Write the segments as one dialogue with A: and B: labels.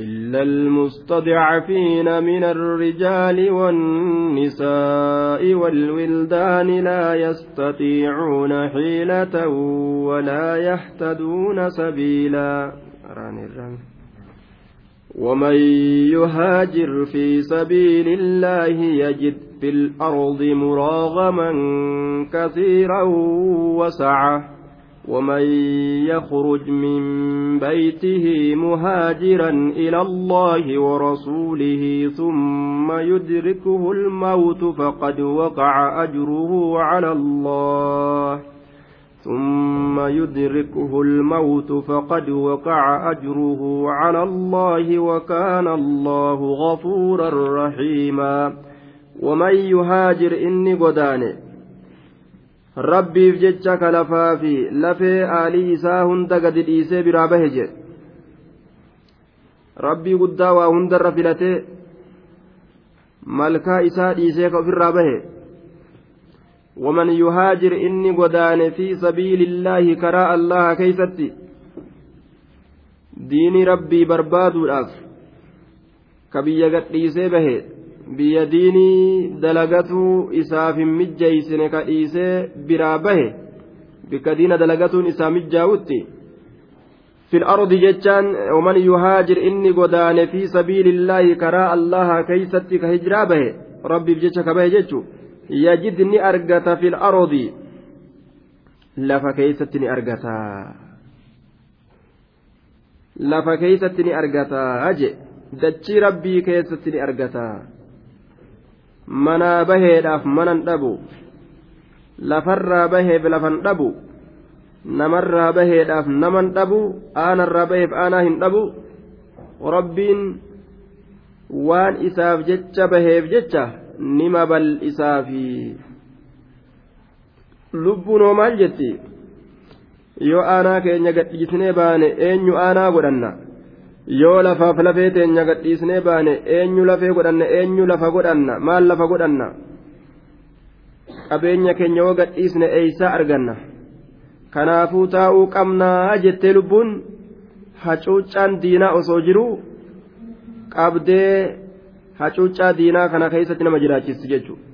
A: إلا المستضعفين من الرجال والنساء والولدان لا يستطيعون حيلة ولا يهتدون سبيلا. ومن يهاجر في سبيل الله يجد في الأرض مراغما كثيرا وسعة. ومن يخرج من بيته مهاجرا إلى الله ورسوله ثم يدركه الموت فقد وقع أجره على الله. ثم يدركه الموت فقد وقع أجره على الله وكان الله غفورا رحيما. ومن يهاجر إني قدانه rabbiif jecha ka lafaa fi lafee aalii isaa hunda gadi dhiisee biraa bahe jedhe rabbii guddaa waa hundarra filatee malkaa isaa dhiisee ka ofirraa bahe waman yuhaajir inni godaane fi sabiilillaahi karaa allaha keeysatti diinii rabbii barbaaduudhaaf ka biyya gadhiisee bahe biyya diinii dalagatuu isaaf hin mijjeeysine ka dhiisee biraa bahe bikka diina dalagatuun isaa mijjaa'utti godaane fi sabiilillaahi karaa allaha keeysatti ka hijiraa bahe rabbiif jecha ka bahe jechu yajid ni argata fil ardi lafa keeysatti ni argata lafa keeysatti ni argata aje dachii rabbii keessatti ni argata manaa baheedhaaf manan dhabu lafarraa baheef lafan dhabu namarraa baheedhaaf naman dhabu aanarraa baheef aanaa hin dhabu rabbiin waan isaaf jecha baheef jecha nima bal'isaafi lubbuun hoo maal jetti? Yoo aanaa keenya gadhiisnee baane eenyu aanaa godhanna yoo lafaaf lafee teenya gadhiisnee baane eenyu lafee godhanna eenyu lafa godhanna maal lafa godhanna? Qabeenya keenya yoo gadhiisne eeysaa arganna? Kanaafuu taa'uu qabnaa jettee lubbuun? Hacuuccaan diinaa osoo jiru? Qabdee hacuuccaa diinaa kana keessatti nama jiraachisti jechuudha.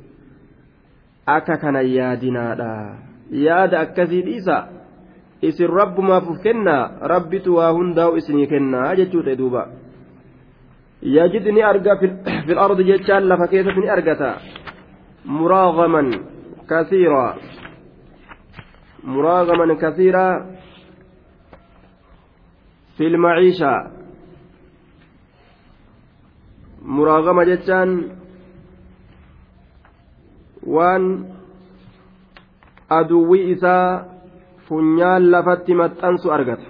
A: Akka kana yaadinaadha. Yaada akkasii dhiisa. Isin rabbumaaf uf kennaa rabbitu waa hundaa'u isinii kennaa jechuudha duuba yajid ni arga fil ardi jechaan lafa keessatti ni argata muraagaman kasiiraa muraagaman kasiiraa fil maciisha muraagama jechaan waan aduwwii isaa funyaan lafatti maxxansu argata.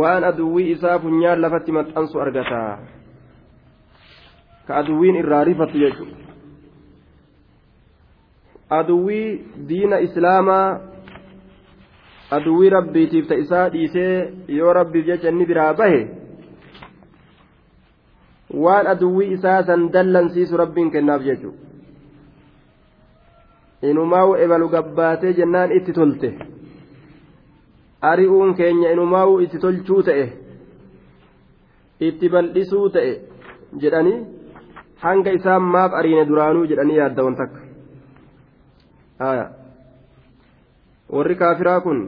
A: Waan aduwwii isaa funyaan lafatti maxxansu argata. Ka aduwwiin irraa rifatu jechuudha. Aduwwii diina islaamaa aduwwii rabbiitiif ta isaa dhiisee yoo rabbiif jecha inni biraa bahe waan aduwwii isaa san dallansiisu rabbiin kennaaf jechuudha. Inumaa'u ebalu gabbaatee jennaan itti tolte. Ari'uun keenya inumaa'u itti tolchuu ta'e. Itti bal'isuu ta'e jedhanii hanga isaan maaf ariine duraanuu jedhanii yaaddawan takka. Warri kaafiraa kun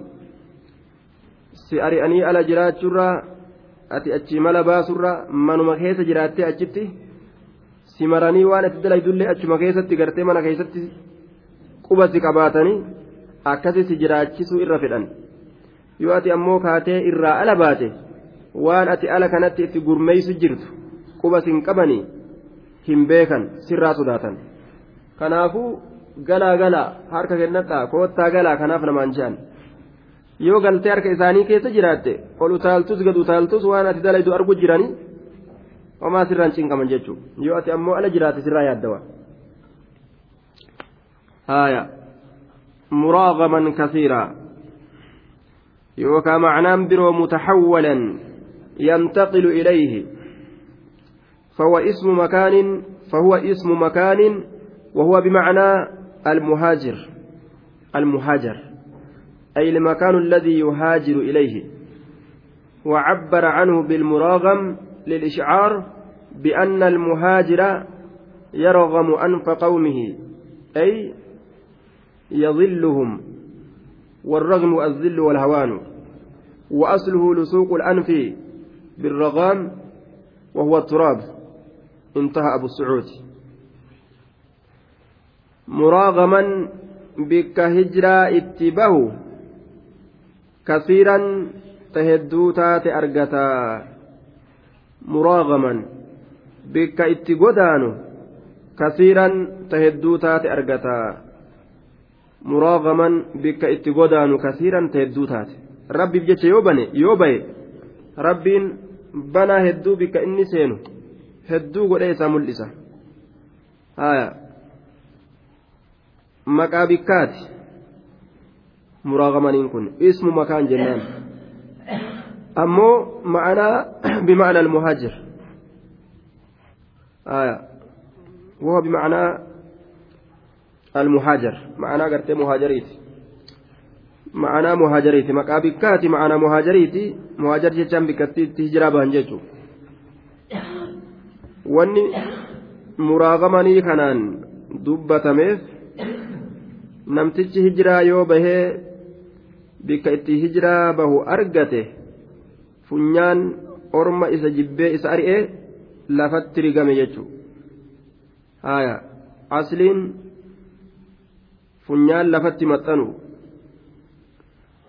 A: si ari'anii ala jiraachuurraa ati achi mala baasurraa manuma keessa jiraattee achitti si maranii waan itti dalaydullee achuma keessatti gartee mana keessatti qubasi qabaatanii akkasii si jiraachisuu irra fedhan. Yoo ati ammoo kaatee irraa ala baate waan ati ala kanatti itti gurmeeysu jirtu qubas hin qabanii hin beekan sirraa sodaatan. Kanaafuu galaa galaa harka kennadhaa koottaa galaa kanaaf namaan je'an yoo galtee harka isaanii keessa jiraatte ol utaaltus gad utaaltus waan ati dalaydu argu jiranii homaa sirraan cinqaman jechuudha yoo ati ammoo ala jiraate sirraa yaaddawa. آية مراغما كثيرا. يوكا معناه برو متحولا ينتقل إليه. فهو اسم مكان فهو اسم مكان وهو بمعنى المهاجر المهاجر. أي المكان الذي يهاجر إليه. وعبر عنه بالمراغم للإشعار بأن المهاجر يرغم أنف قومه. أي يظلهم والرغم الذل والهوان وأصله لسوق الأنف بالرغام وهو التراب انتهى أبو السعود. مراغما بك هجرا اتباه كثيرا تهدو تات أرقتا مراغما بك اتقدانو كثيرا تهدو تات أرقتا مراغما بك اتقدانو كثيرا تهدو تات ربي بجيش يوبني يوبي ربين banaa hedduu bikka inni seenu hedduu godhee isaa mul'isa haya maqaa bikkaati muraagamaniin kun ismu makaan jennaan ammoo ma'anaa bima'ana almuhaajir haya وهو بمعنى المهاجر معنى قرتي مهاجريت معنى مهاجريت مقا بكاتي معنى مهاجريتي مهاجر جتان بكتيtti hijiraa bahan jechuun wanni muraagamanii kanaan dubbatameef namtichi hijiraa yoo bahee bikka itti hijiraa bahu argate funyaan orma isa jibbee isa ari'ee lafatti rigame jechuudha haya asliin Funyaan lafatti maxxanu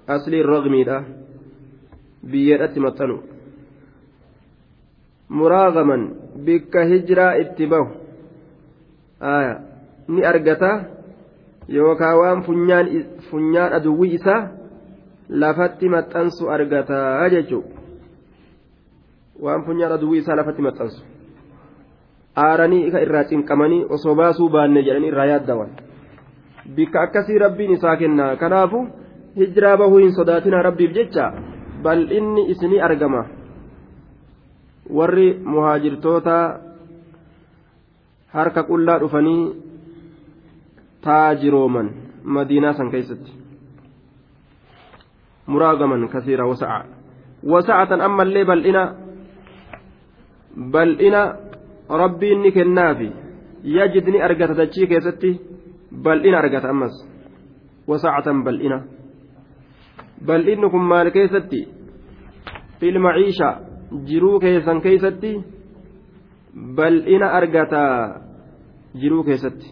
A: asliin raqmiidha. Biyyeedhatti maxxanu. Muraagaman bikka hijiraa itti bahu. Ni argata yookaan waan funyaan aduwwii isaa lafatti maxxansu argata jechuudha waan funyaan aduwwii isaa lafatti maxxansu. Aaranii isa irraa cinqamanii osoo baasuu baanne jedhanii irraa yaaddawan bikka akkasii rabbiin isaa kenna. Kanaafu. hijiraa bahuu hin sodaatina rabbiif jecha bal'inni isinii argama. Warri muhaajirtoota harka qullaa dhufanii taajirooman madiinaa san keessatti. Muraagaman kasiira wasa'a. Wasa'atan ammallee bal'ina bal'ina rabbiin ni kennaafi. Yajid ni argata dachii keessatti bal'ina argata ammas wasa'atan bal'ina bal'inni kun maal keessatti filmaciisha jiruu keessan keessatti bal'ina argataa jiruu keessatti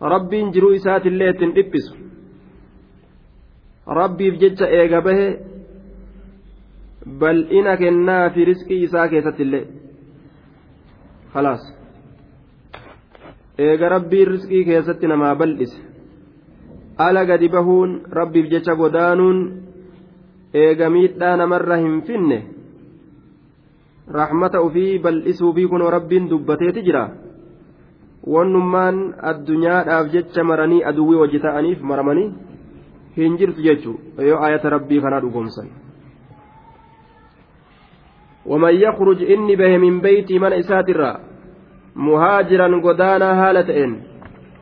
A: rabbiin jiruu isaatillee ittiin dhiphisu rabbiif jecha eega bahe bal'ina kennaa fi riskii isaa keessatti illee khalaas eega rabbiin riskii keessatti namaa bal'ise ala gadi bahuun rabbiif jecha godaanuun eega miidhaa namarra hin finne rahmata ufii bal'isuu fi kunoo rabbiin dubbateeti jira wannummaan addunyaadhaaf jecha maranii aduwwii hojii ta'aniif maramanii hin jirtu jechuu yoo ayata rabbii kanaa dhugoomsan. ومن يخرج إني به من بيتي من مهاجرا قدانا هالتين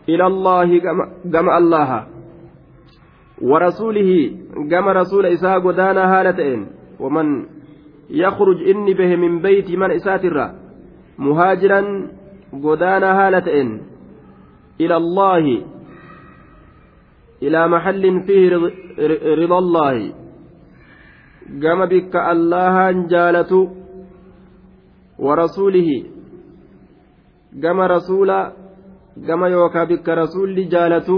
A: إلى الله كما الله. ورسوله كما رسول إساء قدانا هالتين ومن يخرج إني به من بيت من إساتر مهاجرا قدانا هالتين إلى الله. إلى محل فيه رضا الله. كما بك الله جالت ورسوله gama rasuula gama yookaan bikka rasuulli jaalatu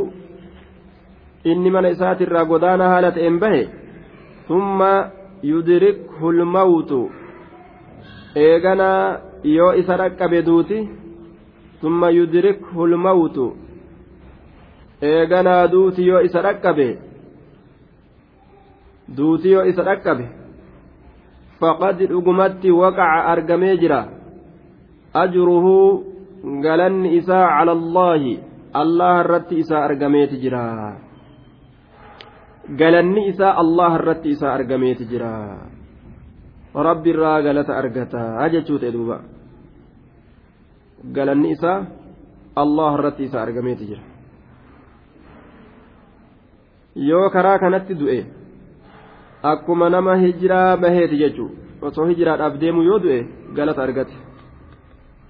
A: inni mana isaatirraa godaana haala ta'een bahe humma yudirik hulmawutu eeganaa yoo isa dhaqqabe duuti humma yudirik hulmawutu eeganaa duuti yoo isa dhaqqabe duuti yoo isa dhaqqabe faqad dhugumatti waqaca argamee jira ajruhuu galanni isaa cala allaahi allah irratti isaa argameeti jira. Galanni isaa allah irratti isaa argameeti jira. Rabbi irraa galata argata. Jechuu ta'e duuba. Galanni isaa allah irratti isaa argameeti jira. Yoo karaa kanatti du'e
B: akkuma nama hijiraa baheeti jechuun osoo hijiraadhaaf deemu yoo du'e galata argate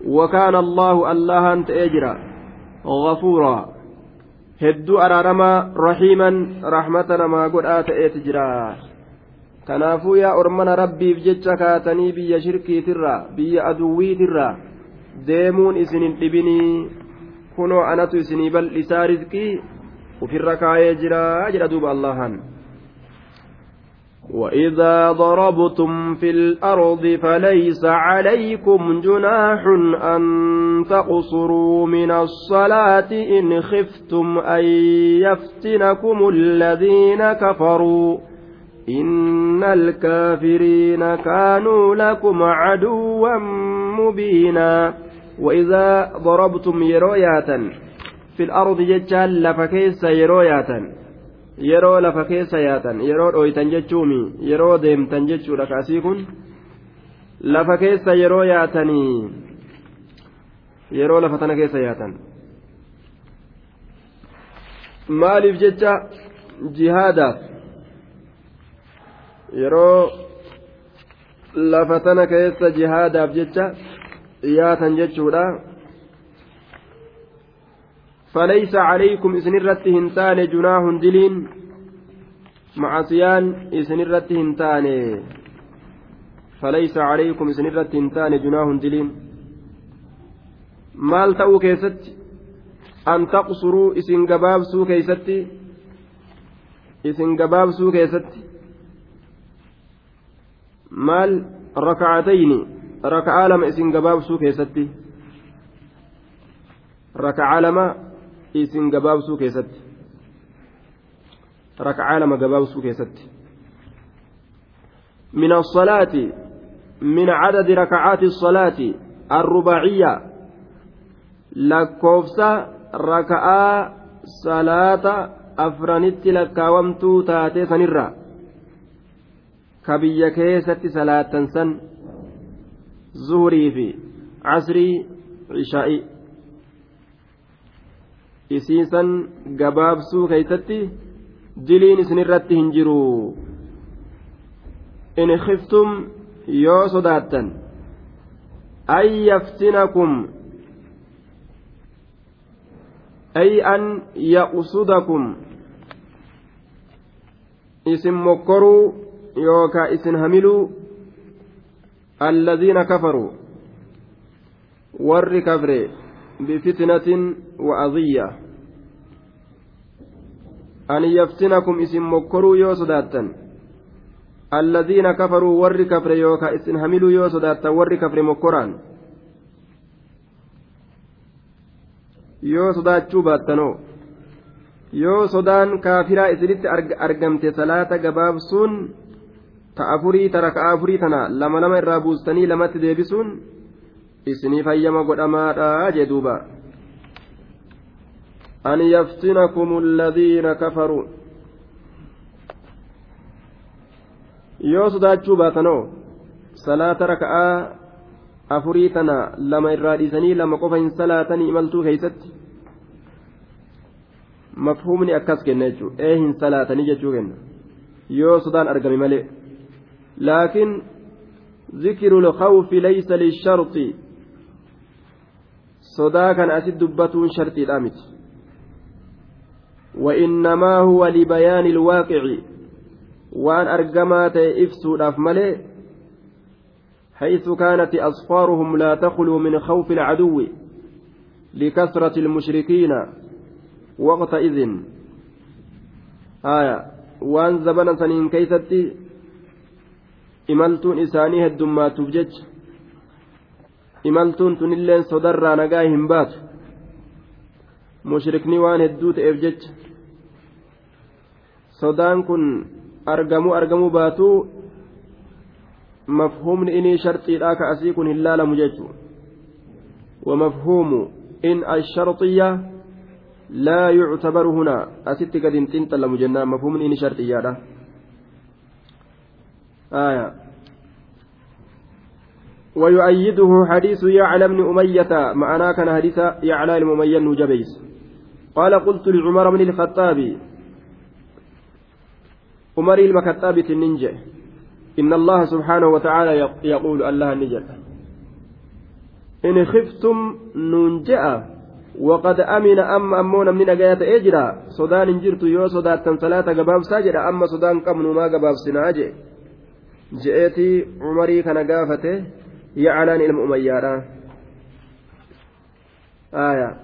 B: wakaana allahu allahan ta'ee jira ghafuuraa hedduu araaramaa rahiiman rahmata namaa godhaa ta'eeti jira kanaafuu yaa ormana rabbiif jecha kaatanii biyya shirkiitirraa biyya aduwwiitirraa deemuun isin hin dhibinii kunoo anatu isinii bal'isaa rizqii ufirra kaayee jiraa jedha duuba allahan
A: وإذا ضربتم في الأرض فليس عليكم جناح أن تقصروا من الصلاة إن خفتم أن يفتنكم الذين كفروا إن الكافرين كانوا لكم عدوا مبينا وإذا ضربتم يروياتا في الأرض ججال لفكيس يروياتا yeroo lafa keessa yaatan yeroo dhooytan jechuumi yeroo deemtan jechuudha kaasii kun lafa keessa yeroo yaatanii yeroo lafa tana keessa yaatan maaliif jecha jihaadaaf yeroo lafa tana keessa jihaadaaf jecha yaatan jechuudha فليس عليكم إسن الرت هنتان جناح دلين معصيان إسن الرت هنتان فليس عليكم إسن الرت هنتان جناح دلين maal ta'uu keessatti an taqsuruu isin gabaabsuu keeysatti isin gabaabsuu keessatti maal rakacatayni raka'aa lama isin gabaabsuu keessatti raka'aa lama isin gabaabsuu keessatti. Rak'aa lama gabaabsuu keessatti. Min asalaati min cadadi rak'aati asalaati arrubaaciyya lakkoofsa raka'aa salaata afranitti lakkaawamtuu taatee sanirra. Ka biyya keessatti salaattansan zuhurii fi casrii cishaa'i isiisan gabaabsuu keeysatti diliin isinirratti hin jiru in khiftum yoo sodaattan an yaftinakum ay an yaqusudakum isin mokkoruu yookaa isin hamiluu alladhiina kafaruu warri kafre بفتنة وأذية أن يفتنكم اسم مكروا يوسداتا الذين كفروا ور كفر يوكا اسم هملوا يوسداتا ور كفر مكران baattanoo yoo sodaan kaafiraa isinitti argamte salaata gabaabsuun ta afurii ta raka'a afurii tana lama lama irraa buustanii lamatti deebisuun isinii fayyama godhamaadha jee duuba an yaftinakum alladhiina kafaruu yoo sodaachuu baatanoo salaata raka'aa afurii tana lama irraa dhiisanii lama qofa hin salaatanii imaltuu keeysatti mafhumni akkas kenna jechuu ee hin salaatanii jechuu kenna yoo sodaan argame malee laakiin ذكر الخوف ليس للشرط sodaa kana asit dubbatuun shartiidha miti. وإنما هو لبيان الواقع وأن أرجمات إفسوداف ملئ حيث كانت أصفارهم لا تخلو من خوف العدو لكثرة المشركين وقتئذ آية وأن زبنا سنين كيستي إملتون إسانيه الدمات بجج imaltuun tunilleen sodarraa nagaa hin baatu mushrikni waan hedduu ta'eef jecha sodaan kun argamuu argamuu baatuu mafhumni inii sharxiidhaa ka asii kun hin laalamu jechuudha ومفهوم إن الشرطية لا يعتبر هنا أست قد انتنتل مجنة مفهوم إن شرطية آية ويؤيده حديث يعلى بن أمية معنا كان حديث يعلى بن أمية نجبيس قال قلت لعمر بن الخطاب عمر المكتابة النينجا إن الله سبحانه وتعالى يقول الله نجل إن خفتم ننجأ وقد أمن أم أمون من أجايات إجرا صدان جرت يو صدات صلاة قباب ساجد أما صدان قمن ما قباب سناجي. جئتي عمري كان قافته يعلان إلى أميارا آية.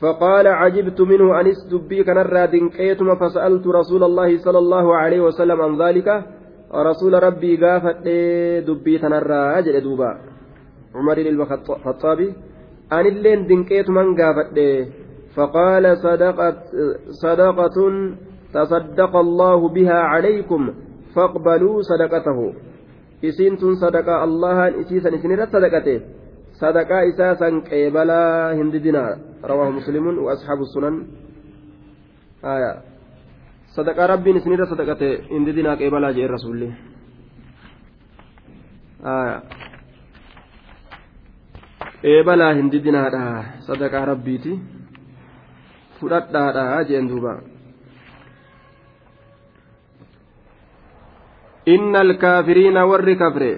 A: فقال عجبت منه أن استبي كان الرادين كيتما فسألت رسول الله صلى الله عليه وسلم عن ذلك. رسول ربي قافت دبي تنرى. أجل دوبا. عمر الخطابي أن اللين دنكيتما قافت فقال صدقت صدقة تصدق الله بها عليكم فاقبلوا صدقته. إسنتم صدقة الله إسيسا إسنرت صدقته صدقة إساسا قيبلا هنددنا رواه مسلم وأصحاب السنن آية صدقة ربي إسنرت صدقته هنددنا قيبلا جاء الرسول آية eebalaa hin didinaadha sadaqaa rabbiiti. Fudhadhaadha jeen duuba. Inna alkaafiriina warri kafre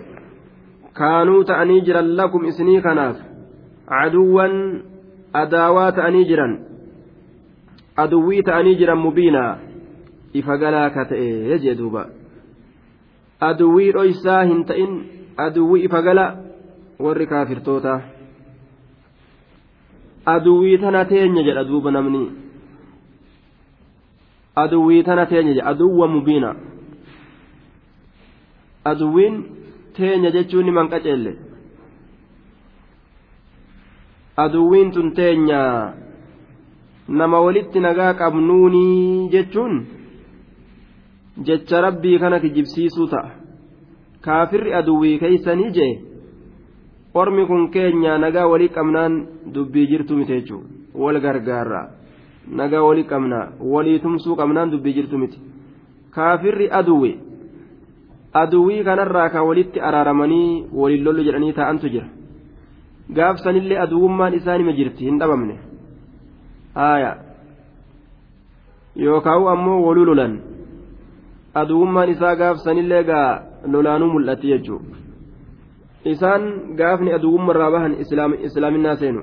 A: kaanuu ta'anii jiran lakum isinii kanaaf caduwwan adaawaa ta'anii jiran aduwwii ta'anii jiran mubiinaa ifa galaa ka ta'e jee duuba. Aduwwii dhoysaa hin ta'in aduwwii ifa gala warri kaafirtoota. Aduwwii tana teenya jedha duuba namni. Aduwwii tana teenya jedha aduwwa mubiina aduwwiin teenya jechuun ni manqaceelle. Aduwwiin tun teenya nama walitti nagaa qabnuunii jechuun jecha rabbii kana kijibsiisuu ta'a. Kaafirri aduwwii keeysanii jee ormi kun keenya nagaa walii qabnaan dubbii jirtu miti jechuudha. Wal gargaarra nagaa walii qabnaa walii tumsuu qabnaan dubbii jirtu miti. Kaafirri aduwwi aduwwii kanarraa ka walitti araaramanii waliin lollu jedhanii taa'antu jira gaafsanillee aduwwummaan isaanima jirti hin dhabamne haaya yookaan ammoo waluu lolan aduwwummaan isaa gaafsanillee gaa lolaanuu mul'atti jechuudha. isaan gaafni aduwwummarraa bahan islaaminaa seenu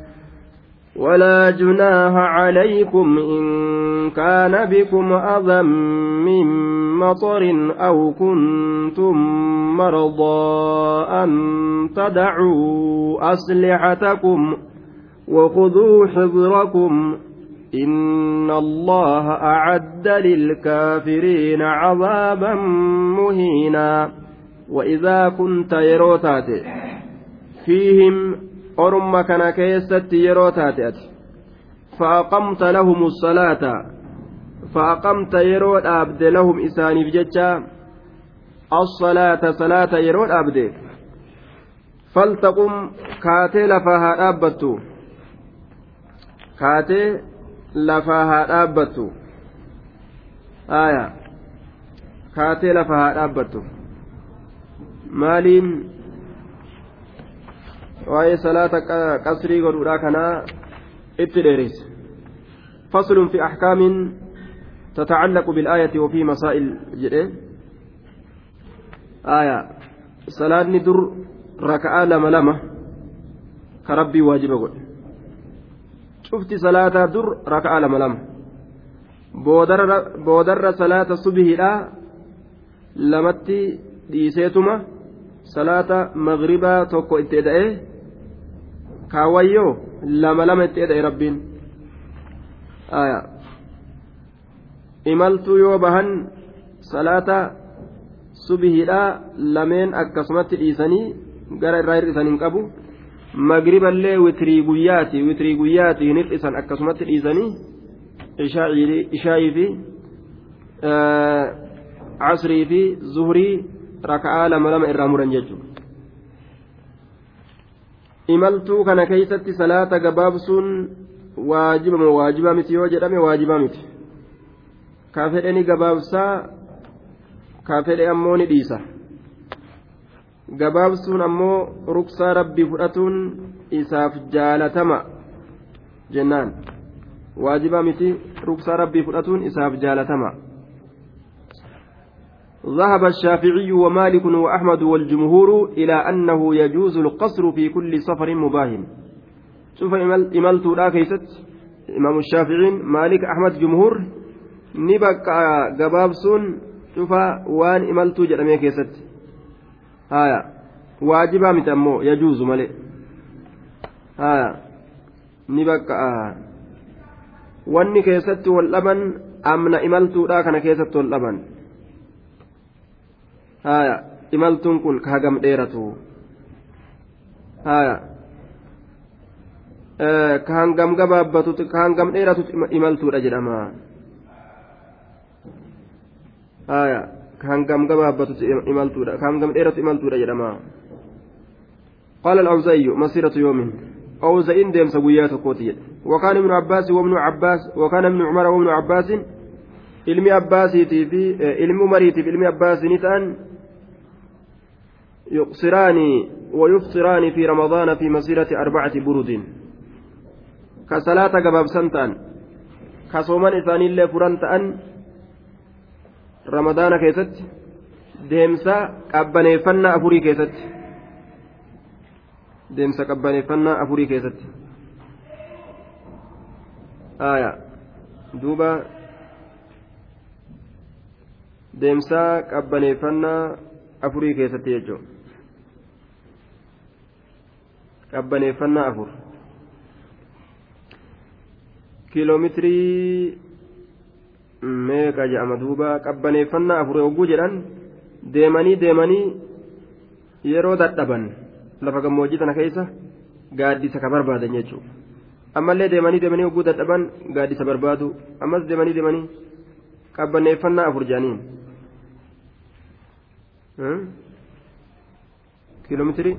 A: ولا جناح عليكم إن كان بكم أذى من مطر أو كنتم مرضى أن تدعوا أسلحتكم وخذوا حذركم إن الله أعد للكافرين عذابا مهينا. وإذا كنت يروتات فيهم orma kana keessatti yeroo taate ati. Fa'aqamta lahumu salaata. Fa'aqamta yeroo dhaabde lahum isaaniif jecha as-salaata salaata yeroo dhaabde. Faltaqum kaatee lafaa haa dhaabbattu. Kaatee lafaa haa dhaabbattu. Aayaa kaatee lafaa haa dhaabbattu. Maaliin? Waa'ee salaata qasrii godhuudha kanaa itti dheereyse فصل في أحكام تتعلق بالآية وفي مسائل جده آية صلاة ندر ركعة لما لما كربي واجب قل cufti salaataa dur raka'a lama lama boodarra salaata subihiidha lamatti dhiiseetuma salaata magribaa tokko itti eda'ee kaawwayyoo lama lama itti eda'e rabbiin imaltuu yoo bahan salaata subihiidhaa lameen akkasumatti dhiisanii gara irraa hir'isan hin qabu magriballee witrii guyyaati witrii guyyaati hin hir'isan akkasumatti dhiisanii ishaa'ii fi casrii fi zuhurii raka'aa lama lama irraa muran jechuudha imaltuu kana keeysatti salaata gabaabsuun waajibama waajiba miti yoo jedhame waajiba miti. Ka fedhe ni gabaabsaa ka fedhe ammoo ni dhiisa. Gabaabsuun ammoo ruksaa rabbii fudhatuun isaaf jaalatama jennaan. Waajiba miti ruksaa rabbii fudhatuun isaaf jaalatama. ذهب الشافعي ومالك وأحمد والجمهور إلى أنه يجوز القصر في كل سفر مباهم. شوف إملت لا كيست. إمام الشافعي مالك أحمد جمهور. نبقى قبابسون شوف وان إملت جرمي كيست. هايا. واجبا متأمو. يجوز ملئ هايا. نبقى wanni keessatti wal dhaban amna imaltuudha kana keessatti wal dhaban haya imaltuun kun hagam dheeratu haya ka hangam gabaabbatu ka hangam dheeratu imaltuudha jedhama haya ka hangam gabaabbatu imaltuudha ka hangam dheeratu imaltuudha jedhama قال الأوزائي مسيرة يوم أوزئين ديمس قيات كوتي وكان ابن عباس وابن عباس وكان ابن عمر وابن عباس ilmi abbaasiitii fi ilmi umariitiif ilmi abbaasii ni ta'an يقصران ويفطران في رمضان في مسيرة أربعة برد كصلاة قباب سنتان كصومان إساني اللي فرنتان رمضان كيست deemsa qabbaneeffannaa afurii keessatti deemsa qabbaneeffannaa afurii keessatti aya duuba deemsa qabbaneeffannaa afurii keessatti jechuudha qabbaneeffannaa afur. Kiiloomeetirii meeqa jedhama duuba? Qabbaneeffannaa afur yogguu jedhan deemanii deemanii yeroo dadhaban lafa gammoojjii tana keessa gaaddisa ka barbaadan jechuudha. Ammallee deemanii deemanii yogguu dadhaban gaaddisa barbaadu. Ammas deemanii deemanii qabbaneeffannaa afur jedhaniin. Kiiloomeetirii.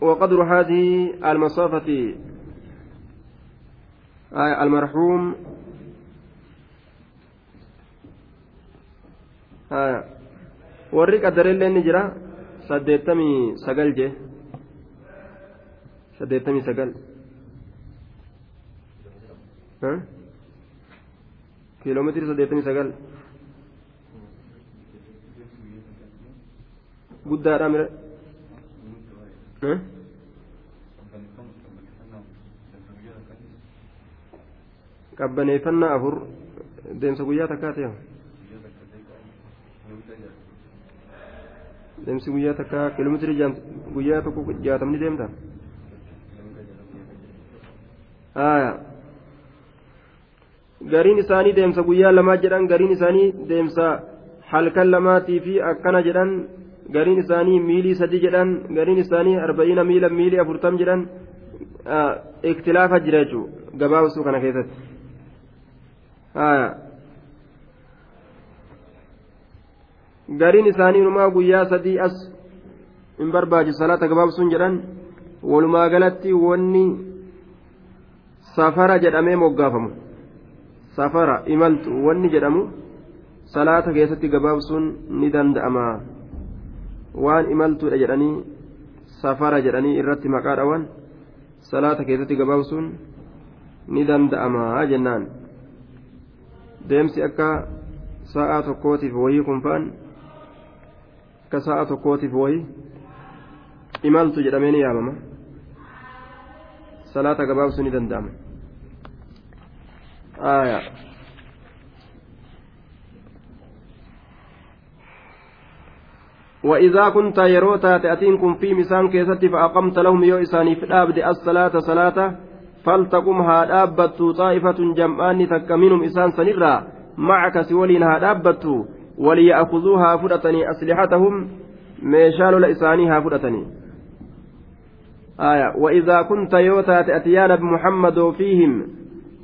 A: وقدر هذه المسافة المرحوم warri qadarellee ni jira saddeettamii sagal jee saddeettamii sagal kiiloomeetirii saddeettamii sagal guddaadha mire qabbaneeffannaa afur deemsa guyyaa takkaa ta'e deemsi guyyaa takkaa kiiloomeetirii guyyaa tokko jaatamni deemta gariin isaanii deemsa guyyaa lamaa jedhan gariin isaanii deemsa halkan lamaatii fi akkana jedhan gariin isaanii miilii sadi jedhan gariin isaanii arba'iina miila miilii afurtam jedhan iktilaafa jira jechuudha gabaabsuu kana keessatti. gariin isaanii inumaa guyyaa sadii as hin barbaachisu salaata gabaabsuun jedhan walumaa galatti wanni safara jedhamee moggaafamu. Safara imaltu wanni jedhamu salaata keessatti gabaabsuun ni danda'ama waan imaltuudha jedhanii safara jedhanii irratti maqaa dhawan salaata keessatti gabaabsuun ni danda'ama jennaan deemsi akka sa'a tokkootiif wayii kunfaan akka sa'a tokkootiif wayii imaltu jedhamee ni yaamama salaata gabaabsuu ni danda'ama وإذا كنت يروتا تأتينكم في مسان كيستي فأقمت لهم يو إساني في الأبد الصلاة صلاة فلتقم هادابت طائفة جمعان تك منهم إسان سنرا معك سولين هادابت وليأخذوها فرتني أسلحتهم meeshaa لإساني ها فرتني آية. وإذا كنت يوتا تأتيان بمحمد فيهم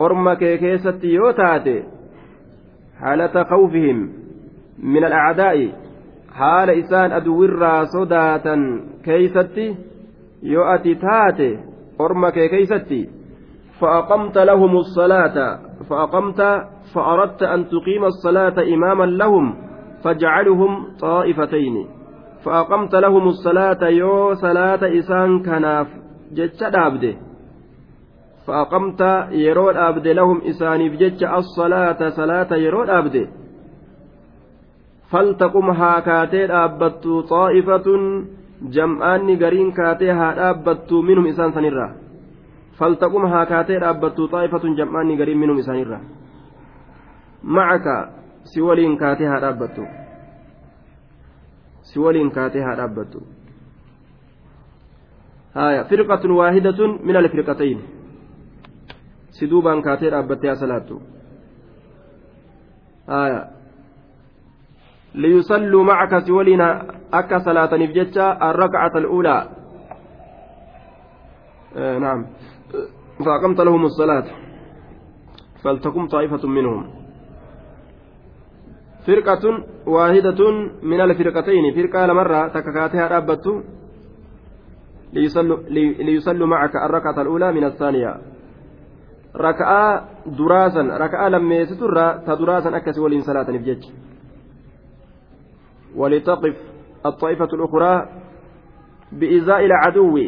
A: أرمك كيست يوتات حالة خوفهم من الأعداء حال إسان أدورا صداة كيستي يؤتي تاتي أرمك كيستي فأقمت لهم الصلاة فأقمت فأردت أن تقيم الصلاة إماما لهم فاجعلهم طائفتين فأقمت لهم الصلاة يو صلاة إسان كناف جتش دابده فأقمت يرو دابده لهم إساني بجتش الصلاة صلاة يرو دابده فلتقم هاكاتي دابتو طائفة sanirraa faltaqum haa kaatee dhaabbattu xaa'ifatun jam'aanni gariin minhum isaanirraa macaka si waliin kaatee haa dhaabbattu si waliin kaatee haa dhaabbattu haya firqatun waahidatun min alfirqatayn si duubaan kaatee dhaabbattee haa salaattu haya liyusalluu macaka si waliin akka salaataniif jecha arrakacata al'uulaa نعم. فأقمت لهم الصلاة. فلتقم طائفة منهم. فرقة واحدة من الفرقتين. فرقة لمرة تككاتها رابطت ليصلوا, ليصلوا معك الركعة الأولى من الثانية. ركعة دراسا. ركعة لما يستر تدراسا أكس ولين صلاة نفجج ولتقف الطائفة الأخرى بإزاء العدو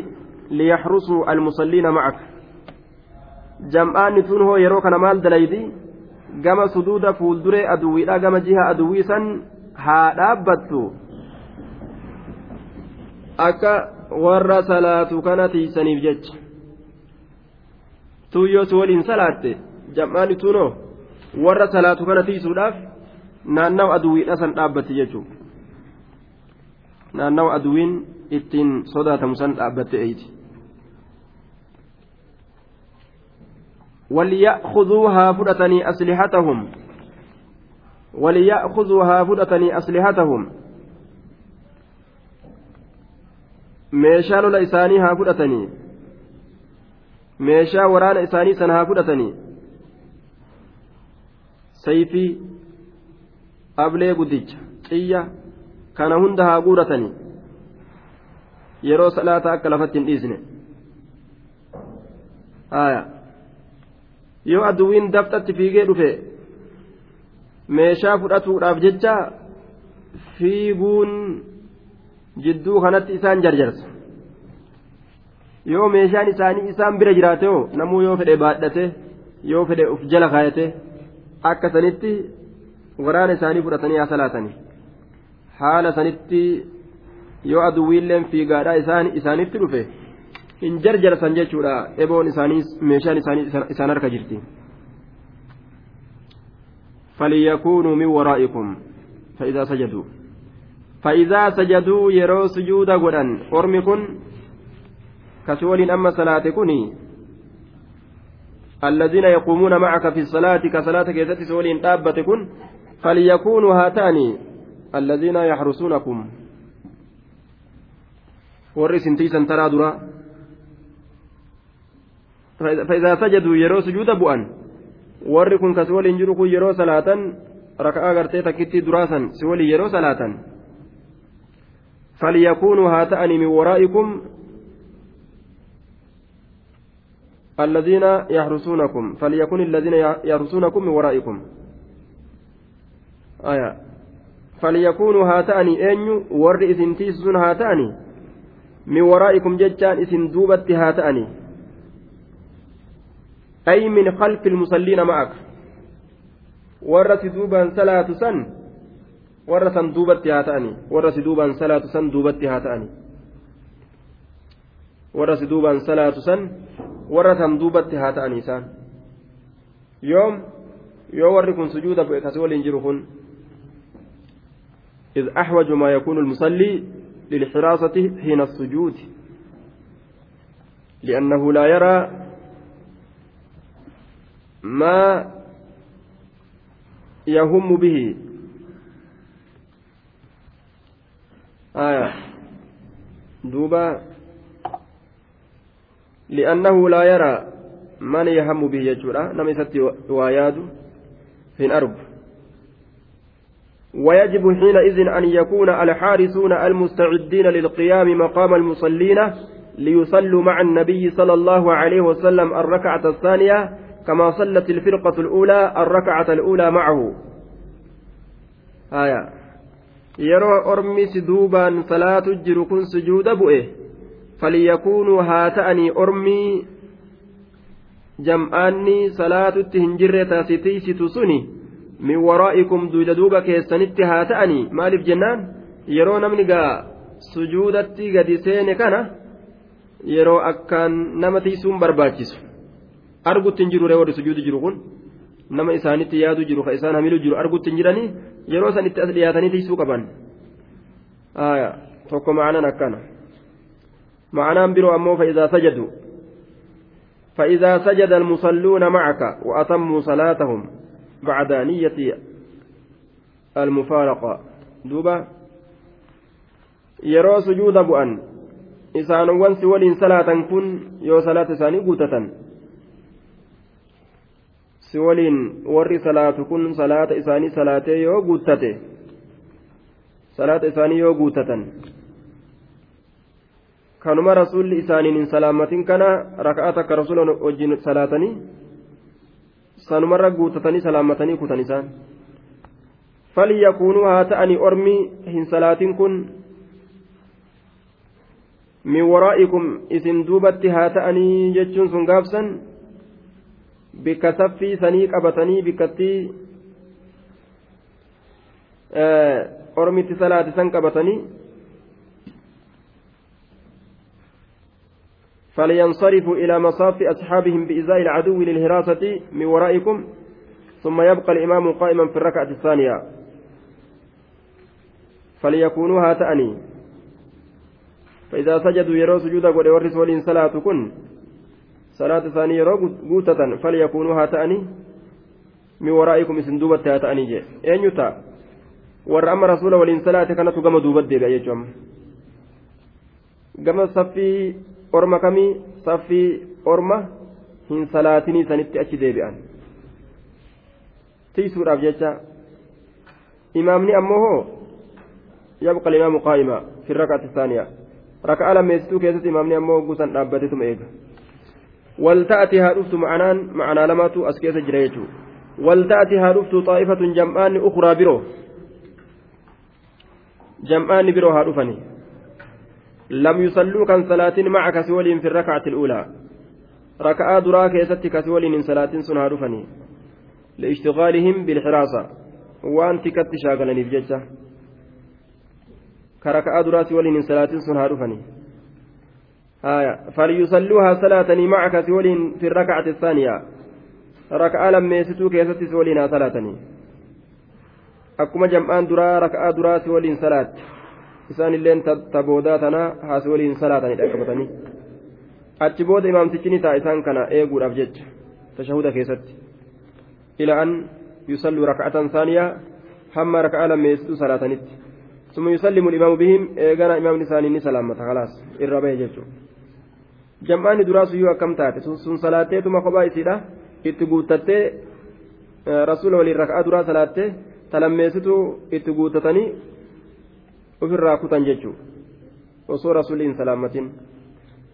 A: ليحرسوا المصلين معك جمعان تنهو يروك مال دليدي suduuda fuulduree aduwwiidha gama jiha aduwwii san haa dhaabbattu akka warra salaatu kana tiisaniif jecha tuyyoo si waliin salaatte jam'aani tunoo warra salaatu kana tiisuudhaaf naannawa aduwwiidha san dhaabbatti jechuudha naannawa aduwwiin ittiin sodaatamu san dhaabbatte eeyti. وليأخذوها فرتني أسلحتهم وليأخذوها فرتني أسلحتهم meeshaa lola isaanii haa fudhatanii meeshaa waraana isaanii sana haa fudhatanii sayfii ablee guddicha xiyya kana hunda haa guuratanii yeroo salaata akka lafatti hin dhiisne yoo aduwwiin dabxatti fiigee dhufe meeshaa fudhatuudhaaf jecha fiiguun jidduu kanatti isaan jarjarsa yoo meeshaan isaanii isaan bira jiraate hoo namuu yoo fedhe baadhate yoo fedhe uf jala kaayate akka sanitti waraana isaanii fudhatanii haa salaatanii haala sanitti yoo aduwwiilleen fiigaadhaa isaanitti dhufe. hin jarjarsan jechuudha eboon isaanii meeshaan isaanii isaan harka jirti فليكونوا من ورائكم فإذا سجدوا فإذا سجدوا يروا سجود غدا أرمكن كسول أما صلاتكن الذين يقومون معك في الصلاة كصلاة كيست سول تابتكن فليكونوا هاتان الذين يحرسونكم ورث تيسا ترى درا فإذا سجدوا يرو سجود بؤن kun yeroo salaatan raka'aa gartee takkitti duraasan si waliin yeroo salaatan falyakuunuu haa ta'anii min waraa'ikum الذين يحرسونكم فليكن الذين يحرسونكم من ورائكم آية فليكونوا هاتأني أنيو ور إذن تيسون هاتأني. من ورائكم ججان إذن دوبت هاتأني. أي من خلف المصلين معك. ورث دوبا صلاة سن ورث دوبت هاتأني. ورث دوبا صلاة سن دوبت هاتأني. ورث دوبا صلاة سن ورث دوبت هاتأني سان. يوم yoo warri kun sujuuda bu'e kasii waliin jiru kun إذ أحوج ما يكون المصلي للحراسة حين السجود لأنه لا يرى ما يهم به. آية. دوبا. لأنه لا يرى من يهم به يجورا. نم يستي وياد في الأرض. ويجب حينئذ أن يكون الحارسون المستعدين للقيام مقام المصلين ليصلوا مع النبي صلى الله عليه وسلم الركعة الثانية كما صلت الفرقة الأولى الركعة الأولى معه. آية. يرى أرمي دوبا صلاة جركن سجود بؤه. فليكونوا هاتأني أرمي salaatutti hin jirre taasitiisitu suni min waraa'ikum duuda duuba keessanitti haa ta'anii? Maaliif jennaan? Yeroo namni gaa sujuudatti gadi seene kana yeroo akkaan nama tiisuun barbaachisu. Argutti hin jiru reewwadhi sujuudi jiru kun? Nama isaanitti yaadu jiru ka isaan hamilu jiru argutti hin jiranii? Yeroo san itti as dhiyaatanii tiisuu qaban? Tokko ma'anaan akkana. Ma'anaan biroo ammoo fa'idaa sajadu. Fa'idaa sajada almusalluuna macaka wa atammuu salaatahum. بعد نية المفارقة دوبا yeroo sujuuda bu'an isaanowwan si waliin salaatan kun yoo salaata isaanii guutatan si waliin warri salaatu kun salaata isaanii salaatee yoo guuttate salaata isaanii yoo guutatan kanuma rasuulli isaaniin hin salaamatin kana raka'aa takka rasuula wajjin salaatanii sanumarra guutatanii salaamatanii kutan isaan falyakuunuu haa ta'anii ormi hin salaatin kun min waraa'ikum isin duubatti haa ta'anii jechuun sun gaabsan bikka saffii sanii qabatanii bikkattii ormitti salaatisan qabatanii فلينصرفوا إلى مصاف أصحابهم بإزاء العدو للهراسة من ورائكم ثم يبقى الإمام قائما في الركعة الثانية. فليكونوا هاتأني. فإذا سجدوا يروا سجودا قد ورث ولين صلاة كن صلاة ثانية يروا قوتة فليكونوا هاتأني. من ورائكم اسم دوبة هاتأني جي. أين يتا ورأم ولين صلاة كانت قم دوبة دي بأيجم قم صفي orma kamii saffii orma hin salaatinii sanitti achi deebi'an tiisuudhaaf jecha imaamni ammoo hoo yabqa limaamu qaa'ima fi rakaati saaniya raka'a lammeessituu keessatti imaamni ammoo guusan dhaabbateetuma eega walta'ati haa dhuftu ma'anaan ma'anaa lamatu as keessa jira jechuudha walta'ati haa dhuftu xaa'ifatun jam'aanni ukuraa biroo jam'aanni biroo haa dhufanii لم يصلوا كان صلاة معك سولين في الركعة الأولى. ركعة دراك يستي كسولين من صلاة سنها رفني. لاشتغالهم بالحراسة. وأنت كت شاغلني بججة كركعة دراك سولين من صلاة سنها رفني. آية. فليصلوها صلاة معك سولين في الركعة الثانية. ركعة لما يستوك يستي سولينها صلاة أكما جمعان درا ركعة دراك سولين صلاة isaan illeen taboodaa tana haasi waliin salaatanidha qabatanii achi booda imaamtichi ni ta'a isaan kana eeguudhaaf jecha tashahuda keessatti ila an yusalluu raka'atan saaniyaa hamma raka'a lammeessitu salaatanitti ثم يسلم الإمام بهم إيغانا إمام نساني نسلامة خلاص الربيع جيتشو جمعاني دراسو يو أكم تاتي سن صلاتي تما خبا إسيدا إتقوتتي رسول ولي ركعة درا صلاتي تلميستو إتقوتتني ofirraa kutan jechuudha osoo rasuulli hin salaamatin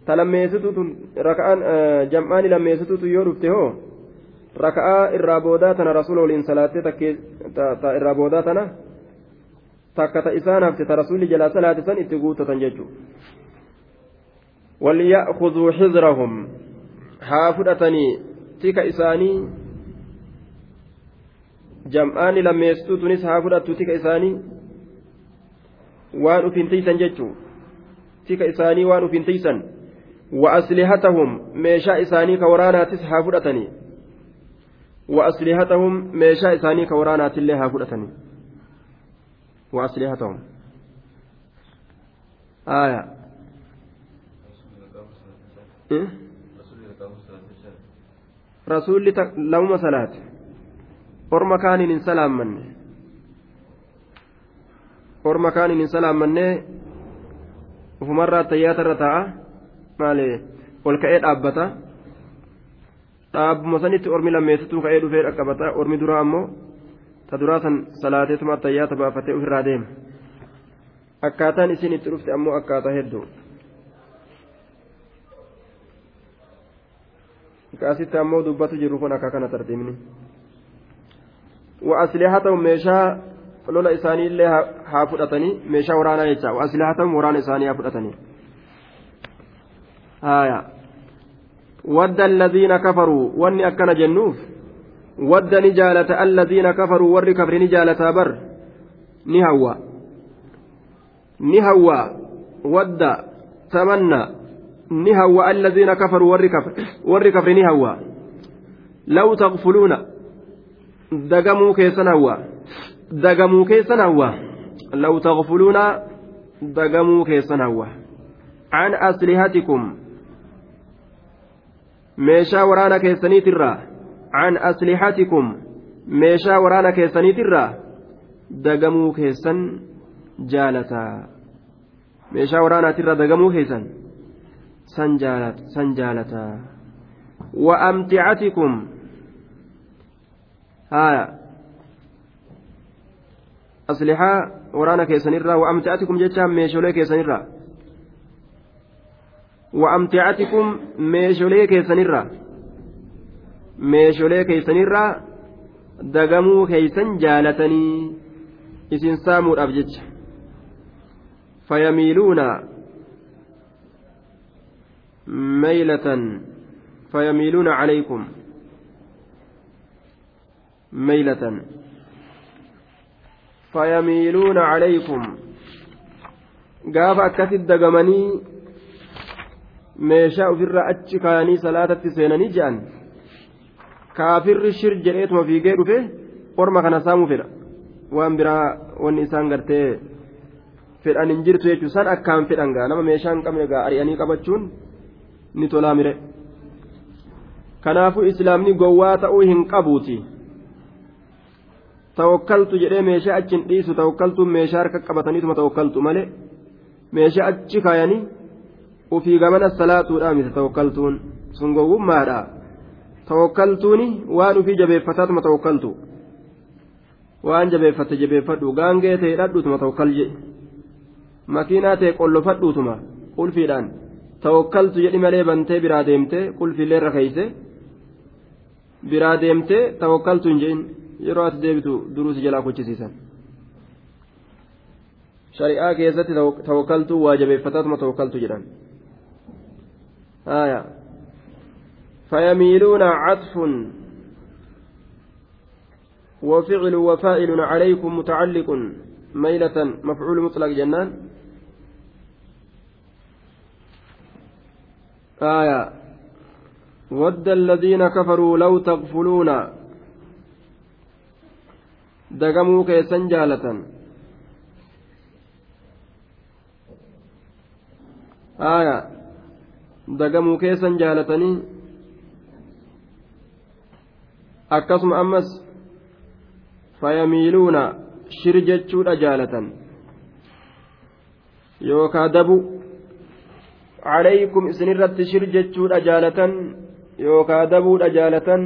A: ta lammeessituutu raka'aan jam'aani lammeessituutu yoo dhufte hoo raka'aa irraa boodaa tana rasuula waliin salaattee ta irraa boodaa tana takka ta isaan hafte ta rasuulli jalaa salaate san itti guuttatan jechuudha. وليأخذوا حذرهم حافظتني تلك إساني جمعان لما يستوتنس حافظت تلك إساني waan ufin tiysan jechuun tika isaanii waan ufin tiysan وأسلحتهم ميشاء إساني كورانا تسحى فرأتني وأسلحتهم ميشاء إساني كورانا تلها فرأتني وأسلحتهم آية؟ رسول لهم صلاة orma kaaniin hin salaammanne. Orma kaaniin hin salaammanne ufumarraa tayyaatarra taa'a maali ol ka'ee dhaabbata dhaabbuma sanitti ormi lammeessituu ka'ee dhufee dhaqqabata ormi duraa ammoo ta duraa san salaateetuma tayyaata baafatee ofirraa deema akkaataan isin itti dhufte ammoo akkaataa hedduu kaasitti ammoo dubbatu jiru kun akka kana tartiibni وأسلحتهم ميشا lola isaanii illee haa fudhatanii meeshaa waraanaa jecha waaslihatahum waraana isaanii haa fudhatanii haya wadda alladhiina kafaruu wanni akkana jennuuf wadda ni jaalata alladhiina kafaruu warri kafri ni jaalataa bar ni hawwa ni hawwa wadda tamanna ni hawwa alladhiina kafaruu warri kafri ni hawwa law taqfuluuna dagamuu keessan hawwa dagamuu keessan hawwa law taqfuluuna dagamuu keessan hawwa an aslihatikum meeshaa waraana keessaniitirraa an aslihatikum meeshaa waraana keessaniitirraa dagamuu keessan jaalataa meeshaa waraanaatirraa dagamuu keessan san jaalataa wa amticatikum haya aslixaa waraana keessanirraa wa amti'atikum jechaan meeshoolee keessanirraa wa amti'atikum meeshoolee keessanirraa meeshoolee keessanirraa dagamuu keeysan jaalatanii isin saamuudhaaf jecha fayamiiluuna maylatan fayamiiluuna calaykum ميلة fayamiiluuna calaykum gaafa akkasit dagamanii meeshaa ofirra achi kaanii salaatatti seenanii je'an kaafirri shir jedheetuma fiigee dhufe orma kana saamuu fedha waan biraa wanni isaan gartee fedhan hin jirtu jechuun san akkaan fedhan gaa nama meeshaa hin qabne gaa ari'anii qabachuun ni tolaa mire kanaafuu islaamni gowwaa ta'uu hin. Tawakkaltu jedhee meeshaa achi hin dhiisu tawakkaltuun meeshaa harka qabataniituma tawakkaltu malee meeshaa achi kaayanii ofii gamana salaatuudhaa miti tawakkaltuun. Sun gowwummaadha. Tawakkaltuuni waan ofii jabeeffataatuma tawakkaltu. Waan jabeeffatte jabeeffadhu. Gaangee ta'e dhadhuutuma tawakkal jedhe. Makiinaa ta'e qollofadhuutuma qulfiidhaan tawakkaltu jedhi malee bantee biraa deemtee qulfiillee irra keeyse biraa deemtee tawakkaltu hin jedhin yeroo ati deebitu duruusi jalaa kochisiisan shari'aa keessatti tawakkaltuu waa jabeeffataatuma tawakkaltu jedhan آية فيميلون عطف وفعل وفاعل عليكم متعلق ميلة مفعول مطلق جنان آية ود الذين كفروا لو تغفلون dagamuu keessan jaalatan. Aya dagamuu keessan jaalatanii akkasuma ammas fayamiiluuna shir jechuudha jaalatan. Yookaa dabu calaykum isinirratti shir jechuudha jaalatan. Yookaa dabuudha jaalatan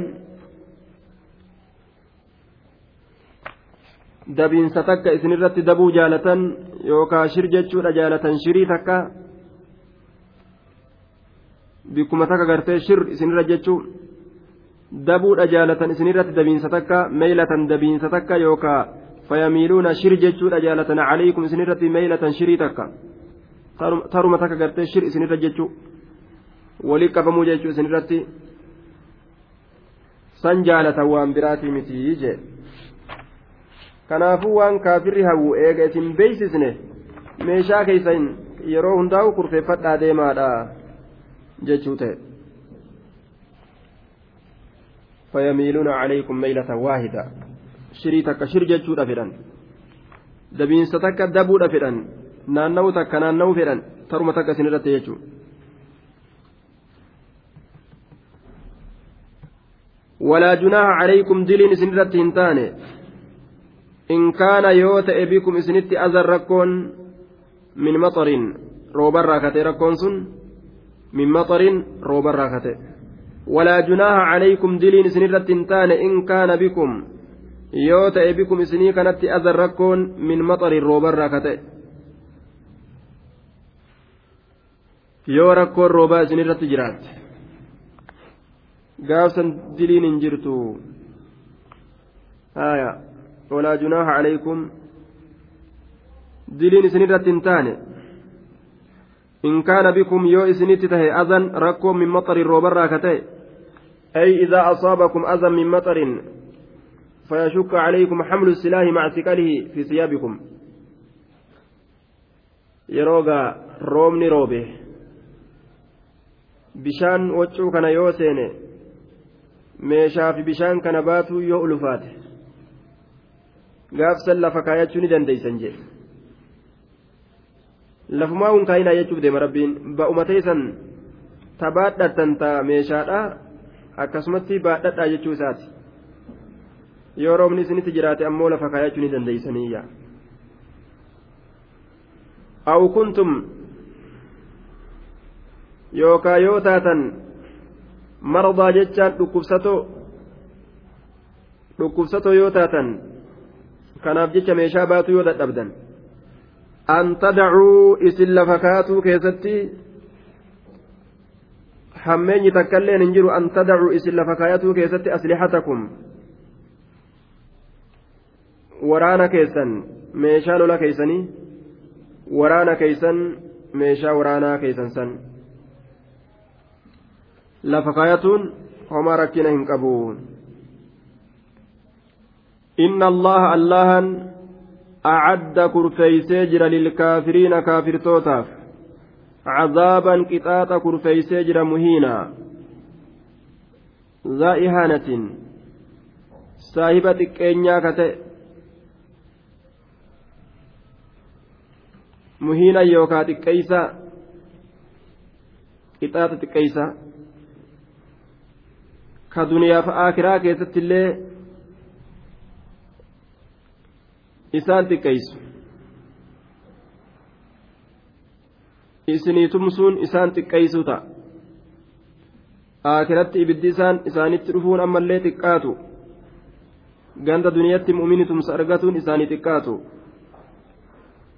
A: dabiinsa takka isinirratti dabuu jaalatan yookaan shir jechuudha jaalatan shirii takka bikkuma takka gartee shir isinirra jechuu dabuudha jaalatan isinirratti dabiinsa takka meeylatan dabiinsa takka yookaan fayamiiluuna shir jechuudha jaalatan caliikum isinirratti meeylatan shirii takka taruma takka gartee shir isinirra jechuu walii qabamuu jechuu isinirratti san jaalatan waan biraatii miti jee. Kanaafuu waan kaafirri hawwu eega isin beeksisne meeshaa keessan yeroo hundaa'u kurfeeffadhaa deemaadha jechuu ta'e فيميلون عليكم ميلة واحدة شري تك شر جتشودا فدان dabiinsa takka dabuudha fedhan naanna'u takka naanna'u fedhan taruma takka isin irratti jechuudha. ولا جناح عليكم دلين سنرت هنتاني إن كان يوت بكم سنت أذى ركون من مطر روبر راكتي ركون سن من مطر روبر راكتي ولا جناح عليكم دلين سنرت هنتاني إن كان بكم yoo ta'e bikum isinii kanatti azan rakkoon min maxarin roobarraa ka ta'e yoo rakkoon roobaa isinirratti jiraatte gaafsan diliin hin jirtu haya calaykum diliin isinirratti hin taane in kaana bikum yoo isinitti tahe azan rakkoon min maxarin roobarraa ka ta'e ay idaa asaabakum azan min maxarin فيشك عليكم حمل السلاح مع ثقله في ثيابكم يروغا رومني روبه bishaan waccuu kana yoo seene meeshaa fi bishaan gaafsan lafa kaayachuu ni dandeeysan jedhe lafumaa kun kaayinaa jechuuf deema rabbiin ba'uma teessan tabaadhattan taa meeshaadha akkasumatti baadhadhaa jechuu isaati yoo roobni isinitti jiraate ammoo lafa kaayachuu ni dandeeysaniyya aw kuntum yookaa yoo taatan mardaa jechaan dhukkubsatoo dhukkubsatoo yoo taatan kanaaf jecha meeshaa baatu yoo dadhabdan an tadacuu isin lafa kaatuu keessatti hammeenyi takkailleen hin jiru an tadacuu isin lafa kaayatuu keessatti aslixatakum waraana keessan meeshaa lola keeysanii waraana keeysan meeshaa waraanaa keeysan san lafa kaayatuun homaa rakkina hin qabu inna allaha allahan acadda kurfeeysee jira lilkaafiriina kaafirtootaaf cazaaban qixaaxa kurfeeysee jira muhiinaa ذا إهانة saahiba xiqqeenyaa ka ta'e muhiina yookaa xiqqeeysa qixaaxa xiqqeeysa ka duniyaaf aakiraa keessatti illee isaan xiqqeeysu isinii tumsuun isaan xiqqeeysuu ta'a aakiratti ibiddi isaan isaanitti dhufuun ammallee xiqqaatu ganda duniyatti mu'mini tumsa argatuun isaanii xiqqaatu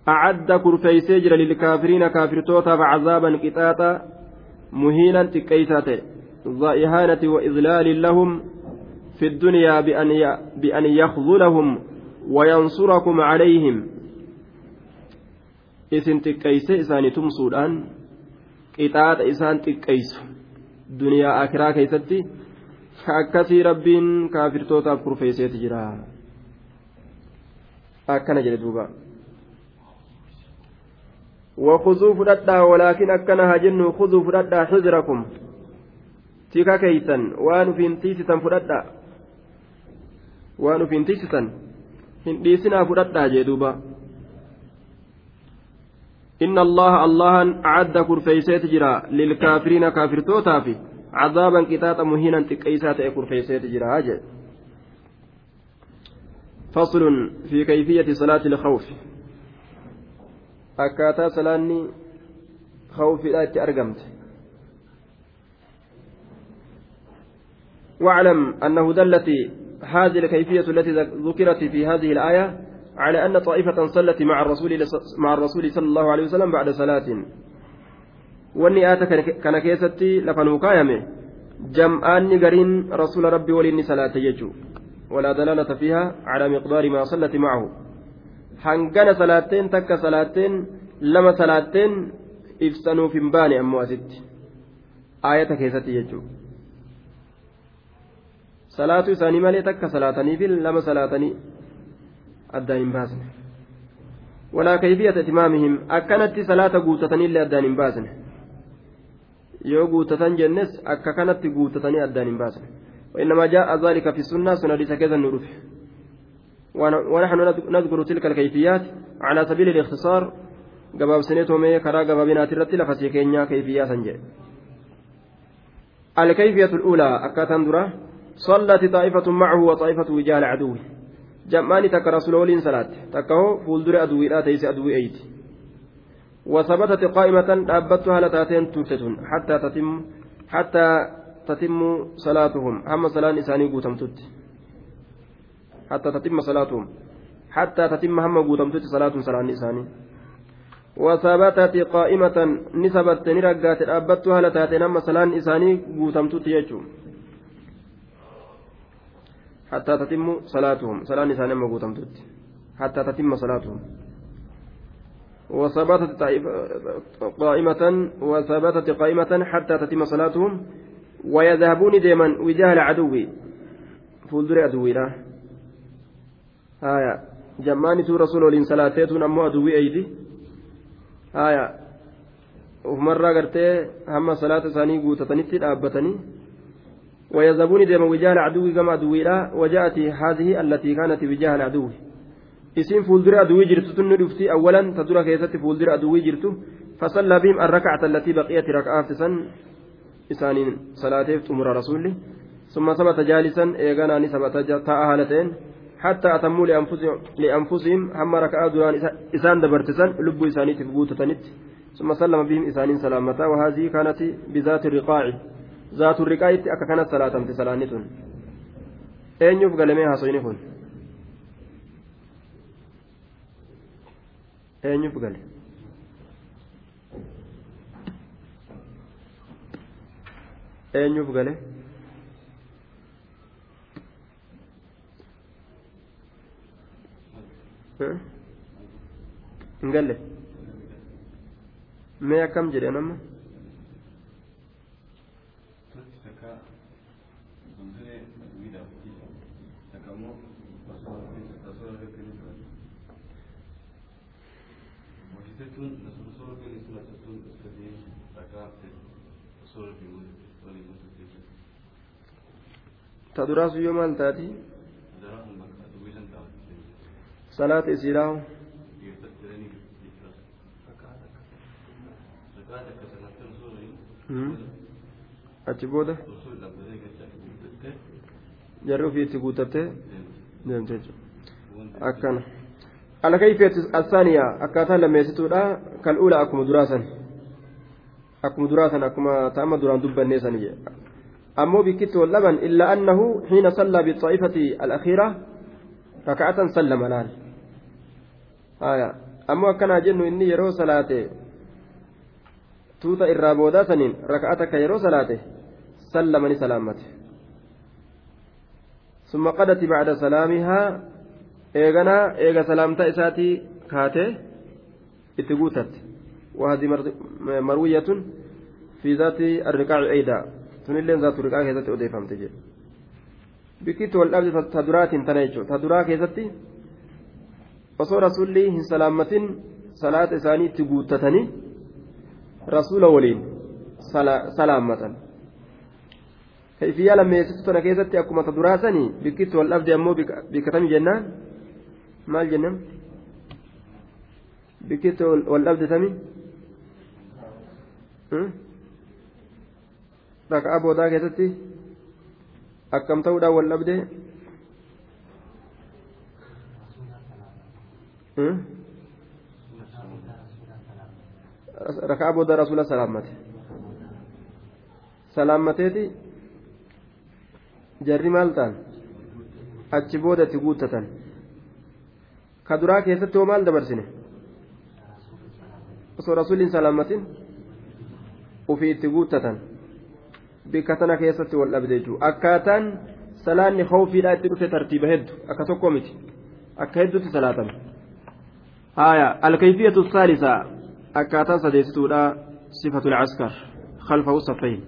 A: أعد كرفيسي جرى للكافرين كافرتوتا فعذابا قطاطا مهينا تكيساته ذا إهانة وإذلال لهم في الدنيا بأن يخذلهم وينصركم عليهم. إسن تكيسي إساني تمسودان قطاط إسان تكيس دنيا آخرة كيستي. كأكسي ربين كافرتوتا كرفيسي تجرى أكنا جلدوبا وخذوا فددا ولكن أكنها جن خذوا فددا حذركم. تيكا كيسا وان فين تيستا فددا وان فين تيستا هنديسنا فددا جدوبا إن الله الله أعد كرفيسات جرا للكافرين كافر توتافي عذابا كتاتا مهينا تكيسات كرفيسات جرا أجل فصل في كيفية صلاة الخوف akkaataa salaanni khawfiidha itti argamte. واعلم أنه دلت هذه الكيفية التي ذكرت في هذه الآية على أن طائفة صلت مع الرسول مع الرسول صلى الله عليه وسلم بعد صلاة. وأني آتا كان كيستي لفنوكايمه جمعان قرين رسول ربي ولين صلاة يجو. ولا دلالة فيها على مقدار ما صلت معه. salaatteen takka salaatteen lama salaatteen ibsanuuf hin baane ammoo asitti aayata keessatti jechuudha salaatu isaanii malee takka salaataniifi lama salaatanii addaan hin baasne walaa kayfiyata itimaamihim akkanatti salaata guutataniillee addaan hin baasne yoo guutatan jennes akka kanatti guutatanii addaan hin baasne وإنما جاء ذلك في السنة سنة لسكيزا نرفه ونحن نذكر تلك الكيفيات على سبيل الاختصار قباب سنتهم كرا قبابنا ترتي لفسيكينيا كيفية سنجي الكيفية الأولى أكاتن درا صلت طائفة معه وطائفة وجال عدوه. جمعني تك رسول ولين صلاة تكه فولدر أدوي لا تيس أدوي أيت. وثبتت قائمة أبتها لتاتين ترتتون حتى تتم حتى تتم صلاتهم. هم صلاة إساني قوتمتت حتى تتم صلاتهم. حتى تتم هم قوتمتت صلاة صلاة إساني وثبتت قائمة نسبت نرقات أبتها لتاتين هم صلاة إساني قوتمتت يجو. حتى تتم صلاتهم. صلاة إساني هم قوتمتت حتى تتم صلاتهم. وثبتت قائمة وثبتت قائمة حتى تتم صلاتهم. ويذهبون دائما وجاه العدو. فولدر عدوي لا. آية. جماني تو رسول ولين صلاتيتون أمو عدوي أيدي. آية. ومرة قرتي هم صلاة ثاني قوتتني dhaabatanii ويذهبون دائما وجاه العدو كما عدوي لا وجاءت هذه التي كانت وجاه العدو ni dhufti awwalan ta dura keessatti fuuldura aduwii jirtu fasallaa bihim arrakacata allatii baqiyati raka'aafti san isaaniin salaateef xumura rasuulli summa sabata jaalisan eeganaani sabata ta'a haala ta'een حتى أتموا لأنفسهم هم ركعة دوران إسان دبرتسان لب إسانيت فقوتتنت ثم سلم بهم إسانين سلامتا وهذه كانت بذات الرقاع ذات الرقاع أكا كانت صلاة تسلانتون أين يبقى لميها صينفون أين يبقى eenyuuf gale? Hin galle? Mee akkam jedhe nama ta duraa sun yoo maal taati salaata isiidhaa achi booda jarri ofii itti guutattee deemte jechuudha akkana akkaataa lammeessituudha kal'uula akkuma duraa san akkuma duraa san akkuma ta'ama duraan dubbannee sani jedha أمو بكت واللبن إلا أنه حين صلى بالطائفة الأخيرة ركعة سلم الآن. آية. أمو كان جن إني يرو صلاته. توتا إرابودا سنين ركعتك يرو صلاته. سلمني سلامته. ثم قدت بعد سلامها إيغنا إيغا سلامتا إساتي كاته إتقوتت وهذه مروية في ذات الركاع أيضا sunilleen zaatu riqaa keessatti odeeffamte jedhe bikkitti wal dhabde ta duraatiin tana jechuudha ta duraa keessatti osoo rasuulli hin salaammatin salaata isaanii itti guuttatanii rasuula waliin salaammatan kayfiyyaa lammeessitu tana keessatti akkuma ta duraa maal jennaan bikkitti wal dhabde tami raka'a boodaa keessatti akkam ta'uudhaan wal dhabde raka'a booda rasuula salaammate salaammateeti jarri maal ta'an achi booda itti guuttatan ka duraa keessatti hoo maal dabarsine osoo rasuulliin salaammatin ufii itti guuttatan bikka tana keessatti wal dhabde jechuudha akkaataan salaanni hoofiidhaa itti dhufe tartiiba hedduu akka tokko miti akka hedduutti salaatame haaya alkayfiyatu saalisaa akkaataan sadeessituudha sifatul askar khalfahu saffayn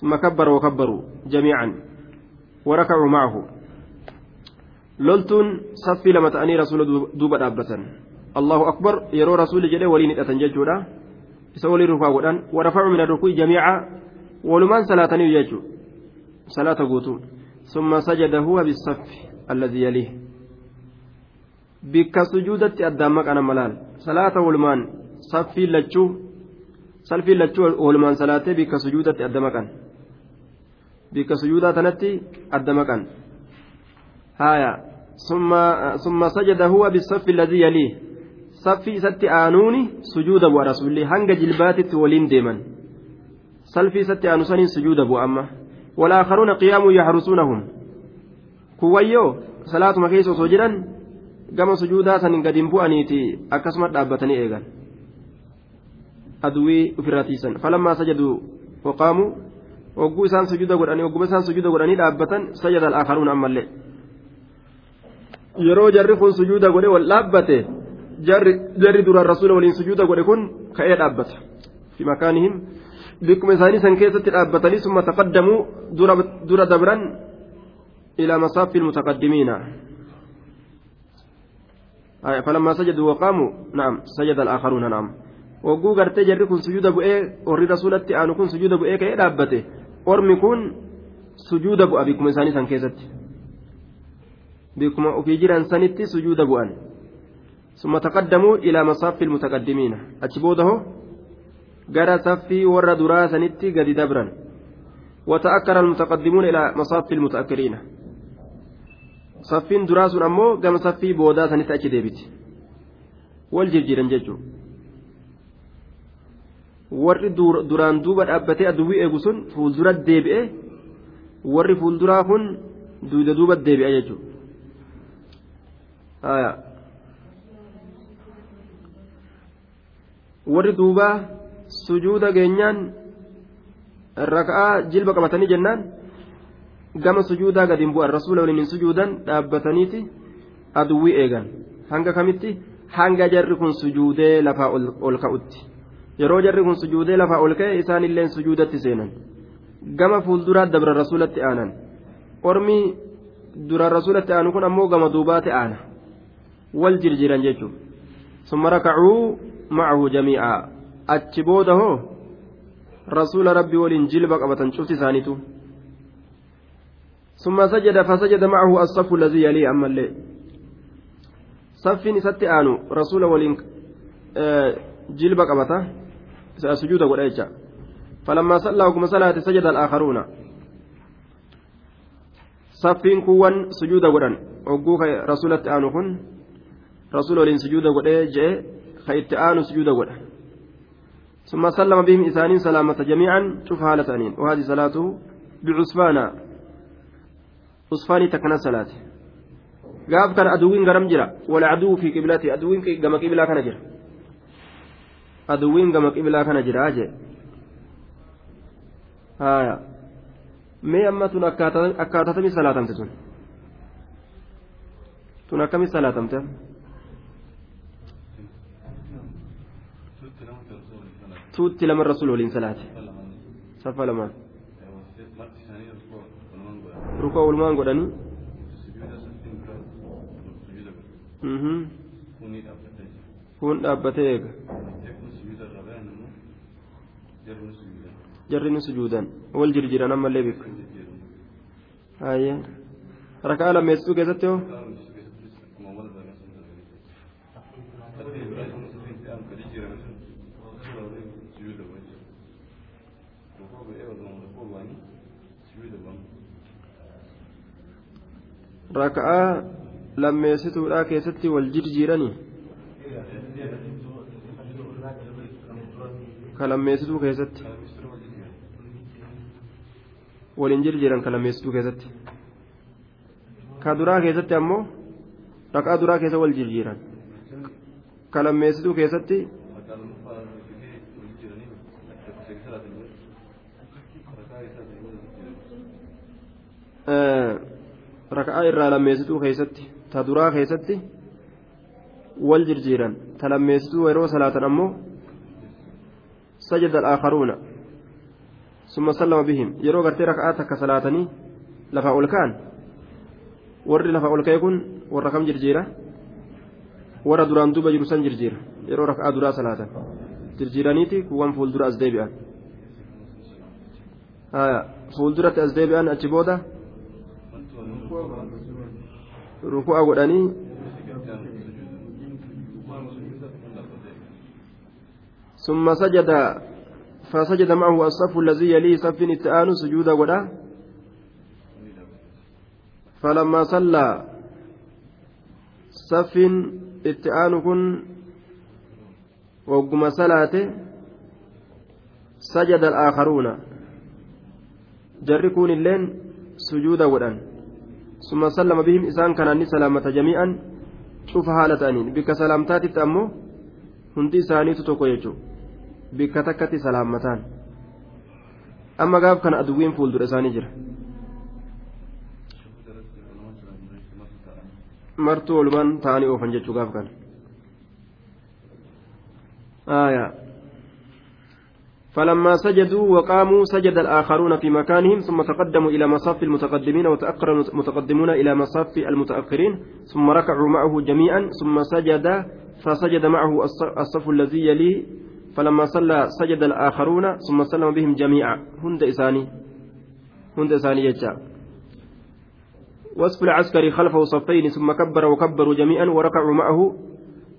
A: ثم كبروا وكبروا جميعا وركعوا معه لولتون صفي لما تأني رسول دوبا دابة الله أكبر يرو رسول جل ولين أتنججودا يسولي ركوع ورفعوا من الركوع جميعا ولمان صلاتني يجو صلاة قوتو ثم سجد هو بالصف الذي يليه bikka sujuudatti addaan maqana malaal salaata walumaan saffii lachuu salfii lachuu walumaan salaatee bikka sujuudatti adda maqan bikka sujuudaa tanatti adda maqan haaya summa sajada huwa bisaffi alladii yalii saffii isatti aanuuni sujuuda bu'a rasuulli hanga jilbaatitti waliin deeman salfii isatti aanu saniin sujuuda bu'a amma والآخرون قيام يحرسونهم كويو صلاة ما كيسو سوجرا gama sujuudaa sanin gadiin bu'aniiti akkasuma dhaabbatanii eegan aduwii ofirraa tiisan falammaa sajaduu waqaamuu hogguu isaan sujuuda godhanii hogguma isaan sujuuda godhanii dhaabbatan sajada al-aakharuun ammallee yeroo jarri kun sujuuda godhe wal dhaabbate jarri duraan rasuula waliin sujuuda godhe kun ka'ee dhaabbata fi makaanihim bikkuma isaanii san keessatti dhaabbatanii summa taqaddamuu dura dabran ilaa masaafi ilmutaqaddimiina فلما سجدوا وقاموا نعم سجد الآخرون نعم وقو قرتي جري كن سجود بؤي وري رسولتي أنا كن سجود بؤي كي دابته أرمي كن سجود بؤ بكم beekuma ofii jiran sanitti sujuuda bu'an. Summa taqaddamuu ilaa masaaffii mutaqaddimiina. Achi booda hoo gara saffii warra duraa sanitti gadi dabran. Wata'akkara almutaqaddimuuna ilaa masaaffii almuta'akkiriina saffiin duraa sun ammoo gama saffii boodaa sanitti achi deebiti wal jirjiran jechuudha warri duraan duuba dhaabbatee aduwwii eegu sun fuuldura deebi'e warri fuulduraa kun duuda duuba deebi'a jechuudha. Warri duubaa sujuuda geenyaan raka'aa jilba qabatanii jennaan. gama sujuudaa gadi hin bu'an rasuula waliin hin sujuudan dhaabbataniiti aduwwii eegan hanga kamitti hanga jarri kun sujuudee lafaa ol ka'utti yeroo jarri kun sujuudee lafaa ol ka'e isaanilleen sujuudatti seenan gama fuulduraa dabra rasuulatti aanan ormi duraan rasuulatti aanu kun ammoo gama duubaatti aana wal jirjiran jechuun. Summa rakacuu macahu jamii'aa achi booda hoo rasuula rabbi waliin jilba qabatan cufti isaaniitu. ثم سجد فسجد معه الصف الذي يليه أما الليل صف ست آنو رسول ولين آه جلب قبته سجود قريشة فلما صلى وكما صلاة سجد الآخرون صف كون سجود قران وقوك رسولة آنو كن رسول ولين سجود قريشة خيت آنو سجود قران ثم سلم بهم إسانين سلامة جميعا شوف حالة أنين وهذه صلاته usfaanii takkana salaate gaaf kana aduwwiin garam jira wala aduu fi qiblati aduwwiin gama qiblaa kana jira aduwwiin gama qiblaa kana jira jee haya mee amma tun akkaatatami salaatamte tun tun akkami salaatamte waliin salaate safa lamaan rukoo walumaan godhanii kun dhaabbatee eega jarri ni sujuudan wal jirjiran ammallee bikka hayya rakaa lammeessituu keessatti hoo lammeessituudhaa keessatti wal jirjiiranii ka lammeessituu keessatti waliin jirjiiran ka lammeessituu keessatti ka duraa keessatti ammoo raka'aa duraa keessa wal jirjiiran ka lammeessituu keessatti raka'aa irraa lammeessituu keessatti ta duraa keessatti wal jirjiiran ta lammeessituu yeroo salaatan ammoo sajada al-aakharuuna summa sallama bihim yeroo gartee raka'aa takka salaatanii lafaa ol ka'an warri lafaa ol ka'e kun warra kam jirjiira warra duraan duuba jiru san jirjiira yeroo raka'aa duraa salaatan jirjiiraniiti kuwwan fuuldura as deebi'an fuulduratti as deebi'an achi booda ruku'a godhanii ثم سجد فسجد معه الصف الذي يليه صف التآن سجود ولا فلما صلى صف التآن كن وقم صلاته سجد الآخرون جركون اللين سجود ودن ثم سلم بهم إسان كان سلامة جميعا. شوف حالة أنين بك سلامتات أمو هندي سانيت توكو يجو. بك تكتي سلامتان. أما قاف كان أدوين فول در إساني جرا. martuu walumaan ta'anii oofan jechuu gaaf kana آية. فلما سجدوا وقاموا سجد الآخرون في مكانهم ثم تقدموا إلى مصاف المتقدمين وتأخر المتقدمون إلى مصاف المتأخرين ثم ركعوا معه جميعا ثم سجد فسجد معه الصف الذي يليه. فلما صلى سجد الآخرون ثم سلم بهم جميعا. هند إساني. هند إساني يجا وصف العسكري خلفه صفين ثم كبر وكبروا جميعا وركعوا معه.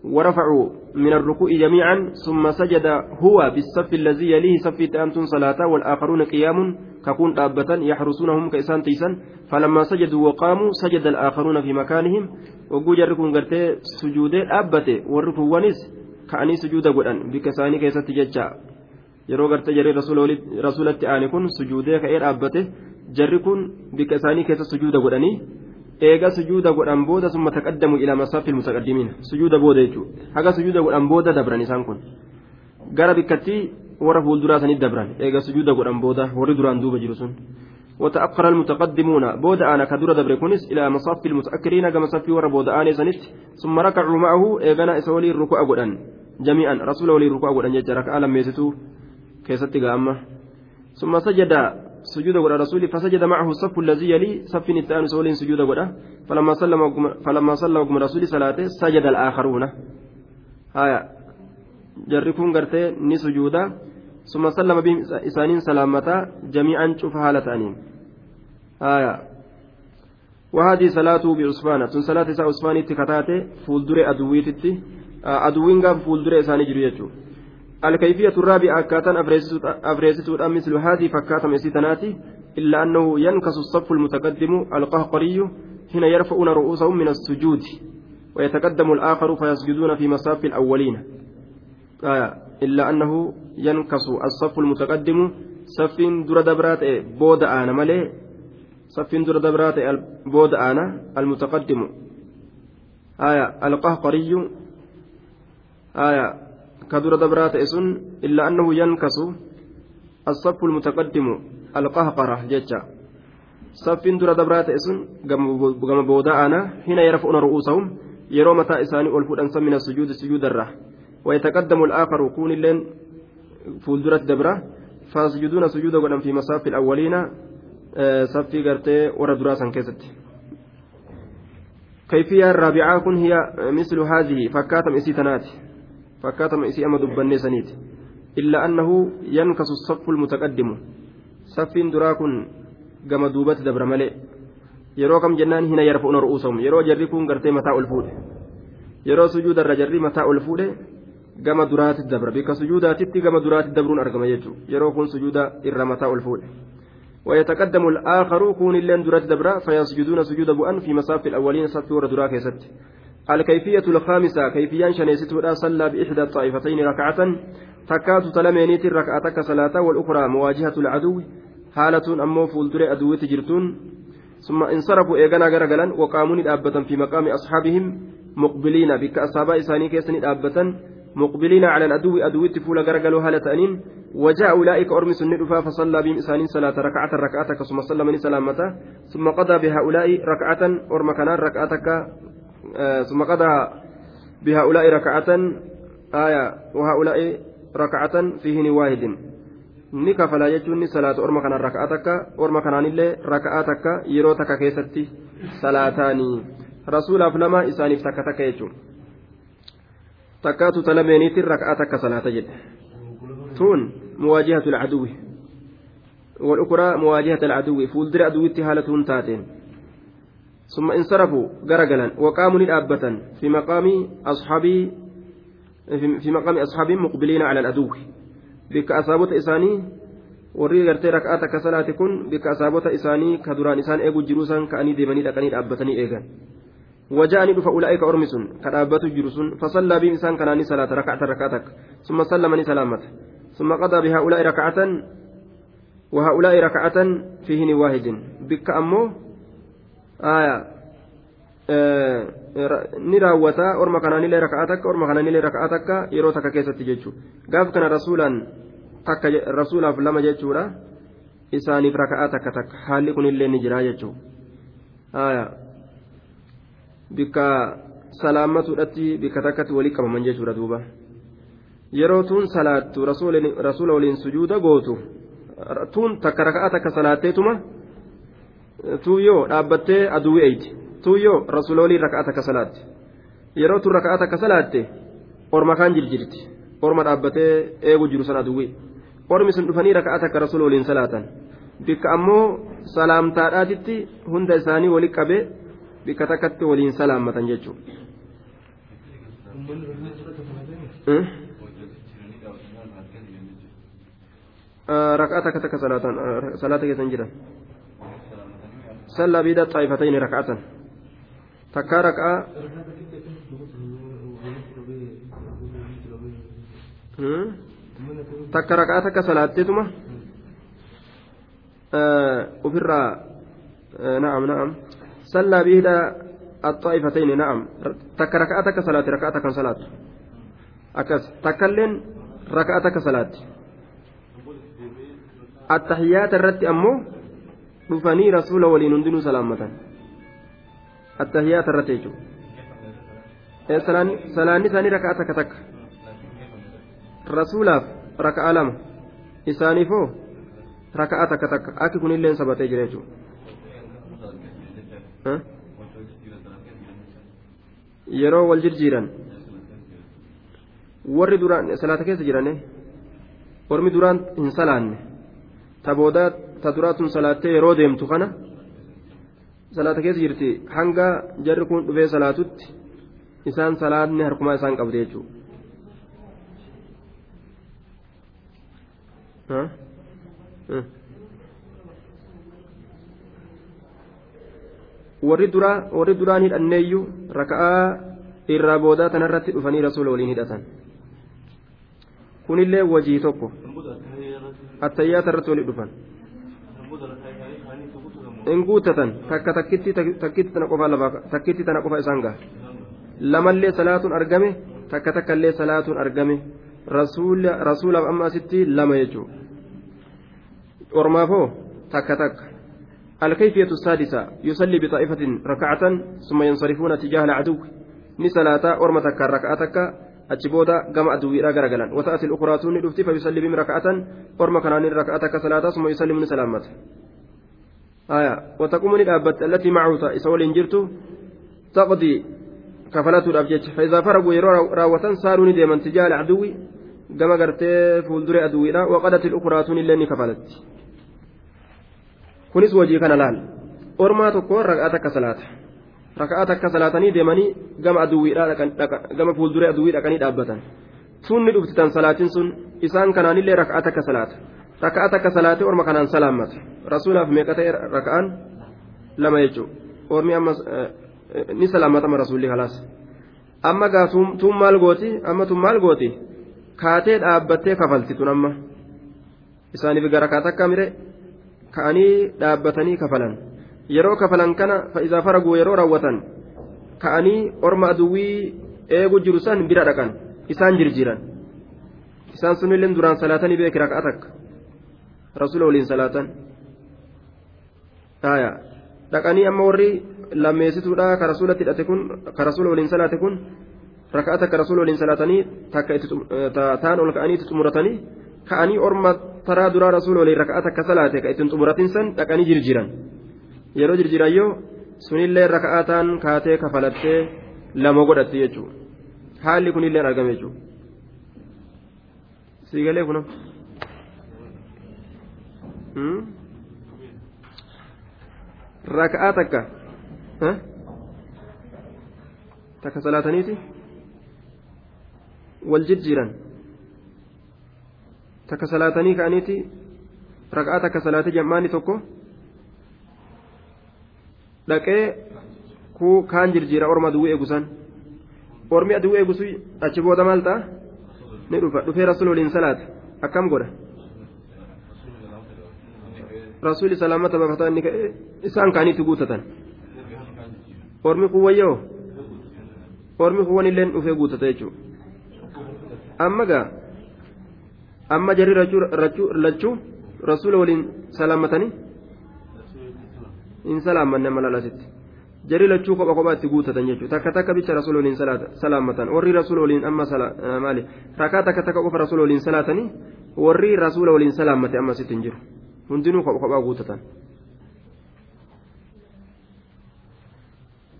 A: ورفعوا من الركوع جميعا ثم سجد هو بالصف الذي يليه صف أنتم صلاة والآخرون قيام ككون دابة يحرسونهم كإسان تيسا. فلما سجدوا وقاموا سجد الآخرون في مكانهم. وجوجركم قرتي سجود أبته والركوانس كأني سجود قدان بكساني كيسة ججا yeroo gartee jarri rasuulatti aane kun sujuudee ka'ee dhaabbate jarri kun bikka isaanii keessa sujuuda eega sujuuda godhan booda summa taqaddamu ilaa masaafi ilmutaqaddimiin sujuuda booda jechuudha haga sujuuda godhan booda dabran isaan kun gara bikkattii warra fuulduraa sanitti dabran eega sujuuda godhan booda warri duraan duuba jiru sun وتأخر المتقدمون بود أنا كدر دبر كونس إلى مصف المتأخرين كما صفي ور بود آني سنت ثم ركعوا معه إيغانا إسولي الركوع قدان جميعا رسول ولي الركوع قدان جرك ألم يستو كيستي ثم سجد سجود غدا رسولي فسجد معه الصف الذي يلي صف التان سولين سجود غدا. فلما سلم فلما وقم رسولي صلاته سجد الآخرون. آية. جركون غرتي ني سجودا. ثم سلم بهم إسانين سلامتا جميعا شوف حالة أنين آية. وهذه صلاته بعثمان. تن صلاة عثمان تكتاتي فولدر أدويتتي. أدوين قام فولدر إساني جريتو. الكيفية الرابعة كاتن أفريستو مثل هذه فكاتم إسيتناتي إلا أنه ينكس الصف المتقدم القهقري حين يرفعون رؤوسهم من السجود ويتقدم الآخر فيسجدون في مصاف الأولين. آية إلا أنه ينكس الصف المتقدم صف در دبرات بود آنا ملي صف در دبرات بود آنا المتقدم. آية القهقري آية كدر دبرات إسن إلا أنه ينكس الصف المتقدم القهقرة جتة صف در دبرات إسن قم بوداءنا حين يرفعون رؤوسهم يرو متى إساني أنسى من السجود سجود الره ويتقدم الآخر كون اللين فولدرة دبرة. فيسجدون سجود قدم في مصاف الأولين صفي قرتي ورا دراسا كيست كيفية الرابعة كن هي مثل هذه فكاتم إسيتنات annahu yankasu saffu lmutaqaddimu saffiin duraa kun gama duubatti dabra malee yeroo kam jennaan hina yarfa'una ru'uusahum yeroo jarri kun gartee mataa ol fuudhe yeroo sujuudarra jarri mataa ol fuudhe gama duraatti dabra bika sujuudaatitti gama duraatti dabruun argama jechuudha yeroo kun sujuuda irra mataa ol fuudhe ويتقدم الآخر كون اللين درات دبرا فيسجدون سجود بؤن في مصاف الأولين صف ورا درا كيست الكيفية الخامسة كيفية شنيستها صلى بإحدى الطائفتين ركعة تكاد تلمينيت الركعتك صلاة والأخرى مواجهة العدو حالة أمو فولدر أدوية جرتون ثم انصرفوا إيغانا غرغلا وقاموا دابة في مقام أصحابهم مقبلين بك أصحاب إساني كيسن دابة مقبلين على العدو أدوية فول غرغلوا هالة أنين وجاء أولئك أرمس الندفا فصلى بهم إسانين صلاة ركعة ركعتك ثم صلى من سلامته ثم قضى بهؤلاء ركعة أرمكنا ركعتك ثم قضى بهؤلاء ركعة آية وهؤلاء ركعة فيه واحد ni kafalaa jechuun salaata orma kanaan raka'aa takka orma kanaanillee raka'aa takka yeroo takka keessatti salaataanii rasuulaaf lama isaaniif takka takka jechuun takkaatu talameeniitiin raka'aa takka salaata jedhe tun muwaajihatu alcaduwi والأخرى مواجهة العدو فولدر عدوتي حالة تاتين ثم انصرفوا غرغلا وقاموا للأبة في مقام أصحاب في مقام أصحابهم مقبلين على الأدو بك أصابت إساني warri gartee rak'aa takka salaate kun bikka asaabota isaanii ka duraan isaan eegu jiru san ka'anii deemanii dhaqanii dhaabbatanii وجاءني دفع أرمس كدابة جرسون فصلى بهم إنسان كان صلاة ركعة ركعتك. ثم سلمني سلامة ثم قضى بهؤلاء ركعة وهؤلاء ركعة فيهن واحد. بك آية ni raawwata orma kanaanillee raka'aa takka orma kanaanillee raka'aa takka yeroo takka keessatti jechuudha gaaf kana rasuulaan takka rasuulaaf lama jechuudha isaaniif raka'aa takka takka haalli kunillee ni jira jechuudha bikka salaammatuudhatti bikka takkatti walii qabaman jechuudha duuba yeroo tuun salaattu rasuula waliin sujuuda gootu tuun takka raka'aa takka salaatteetuma tuuyyoo dhaabbattee aduwwi eeyti. tuyyoo rasuloolii raka'aa takka salaatte yeroo tun raka'aa takka salaatte orma kaan jirjirti orma dhaabbatee eegu jiru san aduwwi ormi sun dhufanii raka'aa takka rasulooliin salaatan bikka ammoo salaamtaadhaatitti hunda isaanii wali qabee bikka takkatti waliin salaammatan jechuudha. raka'aa takka takka salaatan salaata keessan jiran. Sallaa biida xaa'ifatayni raka'atan. takkaa raqaa takka raqaa takka salaatteetuma ofirraa na'am na'am sallaa biida الطائفتين نعم تك ركعتك صلاة ركعتك صلاة أكس تكلن ركعتك صلاة التحيات الرت أمو دفني رسول ولينندن سلامة التهيات الرتيجو salaanni isaanii raka'a takka takka rasuulaaf raka'a lama isaaniifoo raka'a takka takka akki kunillee sabatee jira jechuudha yeroo wal jirjiiran warri duraan salaata keessa jirane ormi duraan hin salaanne ta boodaa ta duraatun salaattee yeroo deemtu kana salaata keessa jirti. Hanga jarri kun dhufee salaatutti isaan salaatni harkumaa isaan qabde jechuudha. warri duraa warri duraan hidhanneeyyuu raka'aa irraa boodaa tanarratti dhufanii rasuula waliin hidhatan. Kunillee wajii tokko. Attayyaata irratti walii dhufan. In guuttatan takka takkitti tana qofa lafa takkitti tana qofa isaan gaha lamallee salaatuun argame takka takkallee salaatuun argame rasuulaaf amma asitti lama jechuudha ormaafoo takka takka الكيفية السادسة يصلي بطائفة ركعة ثم ينصرفون تجاه العدو نسلاتا أرمتك ركعتك أجبودا كما أدوي لا غرغلا وتأتي الأخرى دفتي فيصلي بهم ركعة أرمى كان ركعتك صلاة ثم يسلم سلامته وتقوم الأبت التي معه إسول إنجرت تقضي كفلات الأبجد فإذا فرغوا يروا راوة صاروا نديما تجاه العدو كما قرت فولدر أدوينا وقدت الأخرى توني لني كفلت wajii kana laal ormaa tokko raka'aa takka salaata raka'aa takka salaatanii deemanii gama aduwwiidhaa gama fuulduree aduwwii dhaqanii dhaabbatan sunni dhuftitan salaatiin sun isaan kanaanillee raka'aa takka salaata raka'aa takka salaatee orma kanaan salaammata rasuulaaf meeqa ta'e raka'aan lama jechuudha ormi amma ni salaammatama rasuulli halaas amma gaa tun maal gooti amma tun maal gooti kaatee dhaabbattee kafalti tun amma isaaniif gara kaata akka mire ka'anii dhaabbatanii kafalan yeroo kafalan kana fa'izaa faraguu yeroo raawwatan ka'anii orma aduwwii eegu jiru san bira dhaqan isaan jirjiiran isaan sunillee duraan salaatanii beeki raka'aa takka rasuula waliin salaatan dhaqanii amma warri lammeessituudha ka rasuulatti hidhate kun ka rasuula waliin salaate kun raka'aa takka rasuula waliin salaatanii takka taan ol ka'anii itti xumuratanii ka'anii orma taraa duraa rasuula waliin raka'aa takka salaate ka ittiin xumuratin san dhaqanii jirjiran yeroo jirjiran yoo sunillee raka'aa kaatee kafalattee lama godhatti jechuudha haalli kunillee argame jechuudha. Salaataniiti wal jijjiiran takka salaatanii ka'aniiti raqaa takka salaatee jam'aani tokko dhaqee kuu kaan jirjiira orma aduu eegusan ormi aduu eegusu achi booda maal ta'a ni dhufa dhufee rasuul waliin salaata akkam godha rasuuli salaamata bafataa inni isaan kaaniitti guutatan ormi kun wayyoo ormi kun wanilleen dhufee guutata jechuudha amma gaa amma jarri lachuu rasuula waliin salaamatanii hin salaamanne malalasitti jarri lachuu kopha kophaa itti guutatan jechuudha takka takka bicha rasuula waliin salaamatan warri rasuula waliin amma maali rakaa takka takka qofa rasuula waliin salaatanii warri rasuula waliin salaamate amma sitti hin jiru hundinuu kopha kophaa guutatan.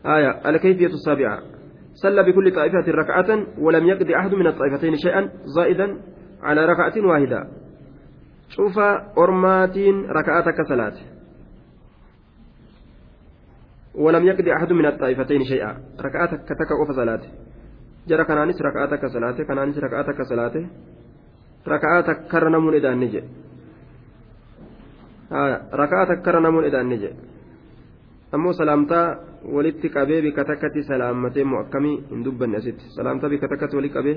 A: آية الكيفية السابعة صلى بكل طائفة ركعة ولم يقضي أحد من الطائفتين شيئا زائدا على ركعة واحدة شوف أرمات ركعتك صلاة ولم يقضي أحد من الطائفتين شيئا ركعتك تكأف صلاة جرى كنانس ركعتك صلاة كنانس ركعتك صلاة ركعتك كرنمون إذا نجي آية ركعتك كرنمون إذا نجي أمو سلامتا walitti qabee bika takkatti salaammatee moo akkamii hin dubbanne asitti salaamta bika takkatti walitti qabee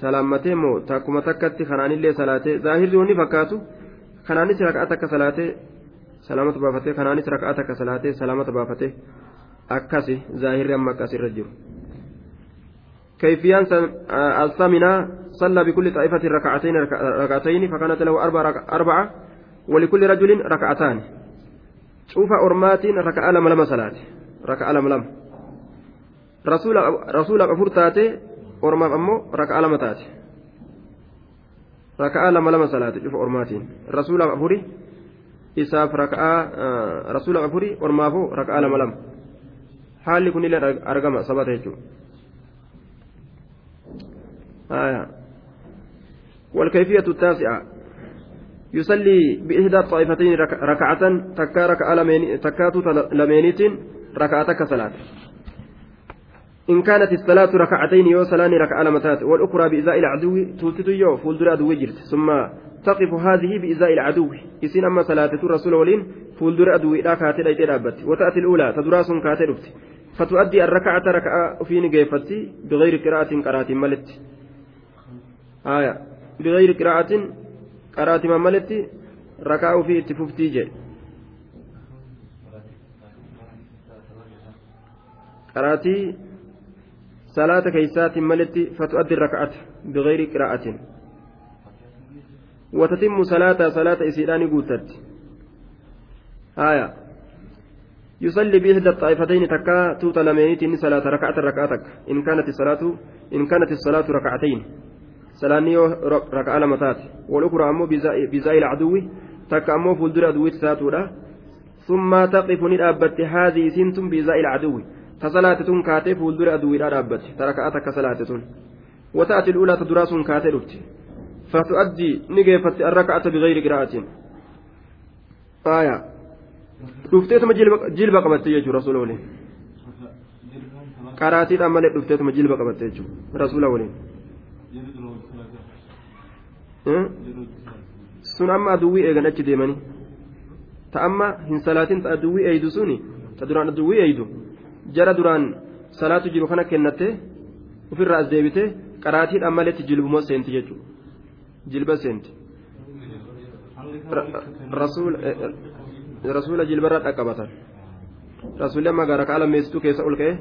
A: salaammatee moo takkuma takkatti kanaanillee salaatee zaahirri wanni fakkaatu kanaanis raqaa takka salaatee salaamata baafatee kanaanis raqaa takka salaatee salaamata baafatee akkasi zaahirri amma akkasirra jiru. كيفيان الثامنة صلى بكل طائفة ركعتين ركعتين فكانت له أربع أربعة ولكل رجل ركعتان cufa ormaatiin raka'a lama lama salaate raka'a lama lama rasuulaaf afur taate ormaaf ammoo raka'a lama taate raka'a lama lama salaate cufa ormaatiin rasuulaaf afuri isaaf raka'a rasuulaaf afuri ormaafuu raka'a lama lama haalli kunillee argama sabata jechuudha. والكيفية التاسعة يصلي بإحدى الطائفتين ركعة تكا ركعة تكات لمينيت ركعتك صلاة. إن كانت الصلاة ركعتين يو سلاني ركعة لمتات والأخرى بإزاء العدو توتت يو فولدر عدو جرت. ثم تقف هذه بإزاء العدو. إسين أما صلاة الرسول ولين فولدر عدو لا كاتل أي تلابت وتأتي الأولى تدراس كاتل فتؤدي الركعة ركعة في نجيفتي بغير قراءة قراءة ملت. آية. بغير قراءة qaraati mammaletti rakaa ufii itti fuftii jedhe qaraatii salaata keeysaatiin maletti fatu'addi raka'ata bigayri qiraa'atin watatimmu salaata salaata isiidhaani guuttatti haya يصلي بإحدى الطائفتين تكا توتا لمينيتين صلاة ركعة ركعتك إن كانت الصلاة إن كانت الصلاة ركعتين salaanni yoo raka'aa lama taate walukura ammoo bizaa'i ilcaduwi takka ammoo fuuldura aduwitti taatuudha summa taqifu ni dhaabbatte haadii isiin tun bizaa'i ilcaduwi ta salaate tun kaatee fuuldura aduwiidhaa dhaabbatte ta raka'aa takka salaate tun وتأتي الأولى تدراس كاتلت فتؤدي نجيفت الركعة بغير قراءة آية dhufteetuma jilba qabatte jechuudha rasuula waliin qaraatiidhaan malee dhufteetuma jilba qabatte jechuudha rasuula waliin sun amma aduwwii eegan achi deemanii? Ta amma hin salaatin ta aduwwii eeydu suni? Ta duraan aduwwii eeydu jara duraan salaatu jiru kana kennatte ofirraa as deebite qaraatiidhaan maletti jilbuma seenti jechuudha jilba seenti. Rasuula jilbarra dhaqqabatan rasuulli amma gaara kaala meessituu keessa ol ka'e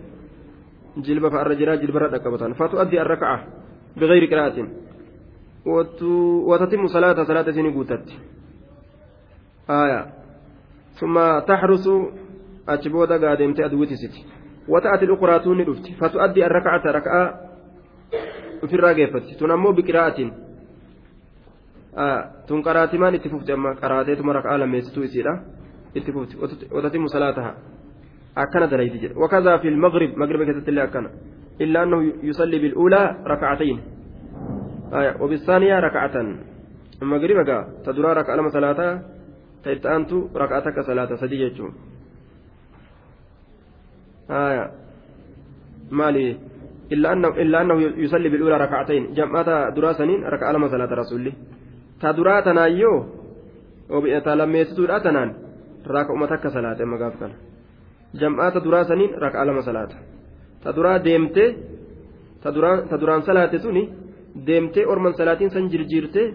A: jilba fa'arra jiraa jilbarra dhaqqabatan fatu addi arraka'a bigayri qiraatin وتتم صلاة صلاة سنة قوتت. آية. ثم تحرس أجبودا قادمت أدوتي ستي وتأتي الأخرى توني رفت فتؤدي الركعة ركعة في الراقفة. تنمو بقراءة. آه تن قراتي مان اتففت أما قراتي ثم ركعة لما يستوي سيرا اتففت وتتم صلاتها. أكن دريد وكذا في المغرب. مغرب كتت الله أكن. إلا أنه يصلي بالأولى ركعتين. وبالثانية ركعة المغرب قا تدرى ركعة لما صلاة تيتانتو ركعتك صلاة سديجة آية. مالي؟ إلا أنه إلا أنه يصلي بالأولى ركعتين. جمعة دراسنين ركعة لما صلاة رسوله تدراتنا يو وبيتلميتو الأتنان ركعة تك صلاة أما قافتنا جمعة دراسنين ركعة لما صلاة. تدرا ديمتي تدران تدران صلاة سني deemtee orman salaatiin san jirjiirtee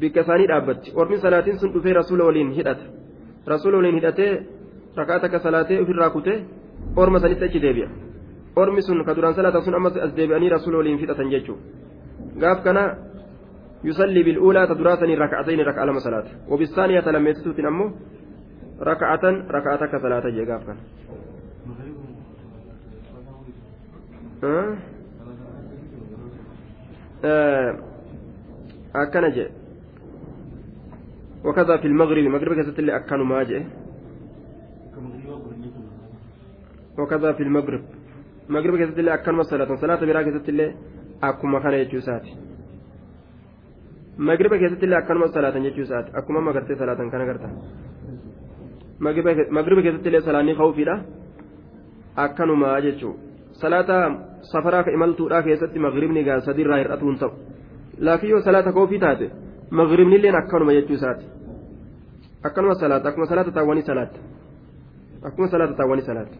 A: bikka isaanii dhaabbatti ormi salaatiin sun dhufee rasuula waliin hidhata rasuula waliin hidhatee rakaa takka salaatee ofirraa kutee orma sanitti achi deebi'a ormi sun ka duraan salaata sun ammas as deebi'anii rasuula waliin fixatan jechuudha gaaf kana duraa sanii raka'atayni raka'a lama salaata wabisaaniyaa ta lammeessituutiin ammoo raka'atan raka'a takka salaata jee gaaf kana. Akkana jee وكذا في المغرب المغرب كذا اللي أكانوا ما جاء. وكذا في المغرب. المغرب كذا اللي أكانوا صلاة صلاة برا كذا اللي أكما كان يجوسات مغرب كذا اللي أكانوا صلاة يجوسات أكما ما قرت صلاة كان قرتا مغرب كذا اللي صلاة خوفي لا أكانوا صلاة safaraa ka imaltuudhaa keessatti magribni gaa sadiirraa hir'atu hin ta'u laakiin yoo salaata koofii taate magribnilleen akkanuma jechuu isaati akkanuma salaata akkuma salaata taawwanii salaata akkuma salaata taawwanii salaata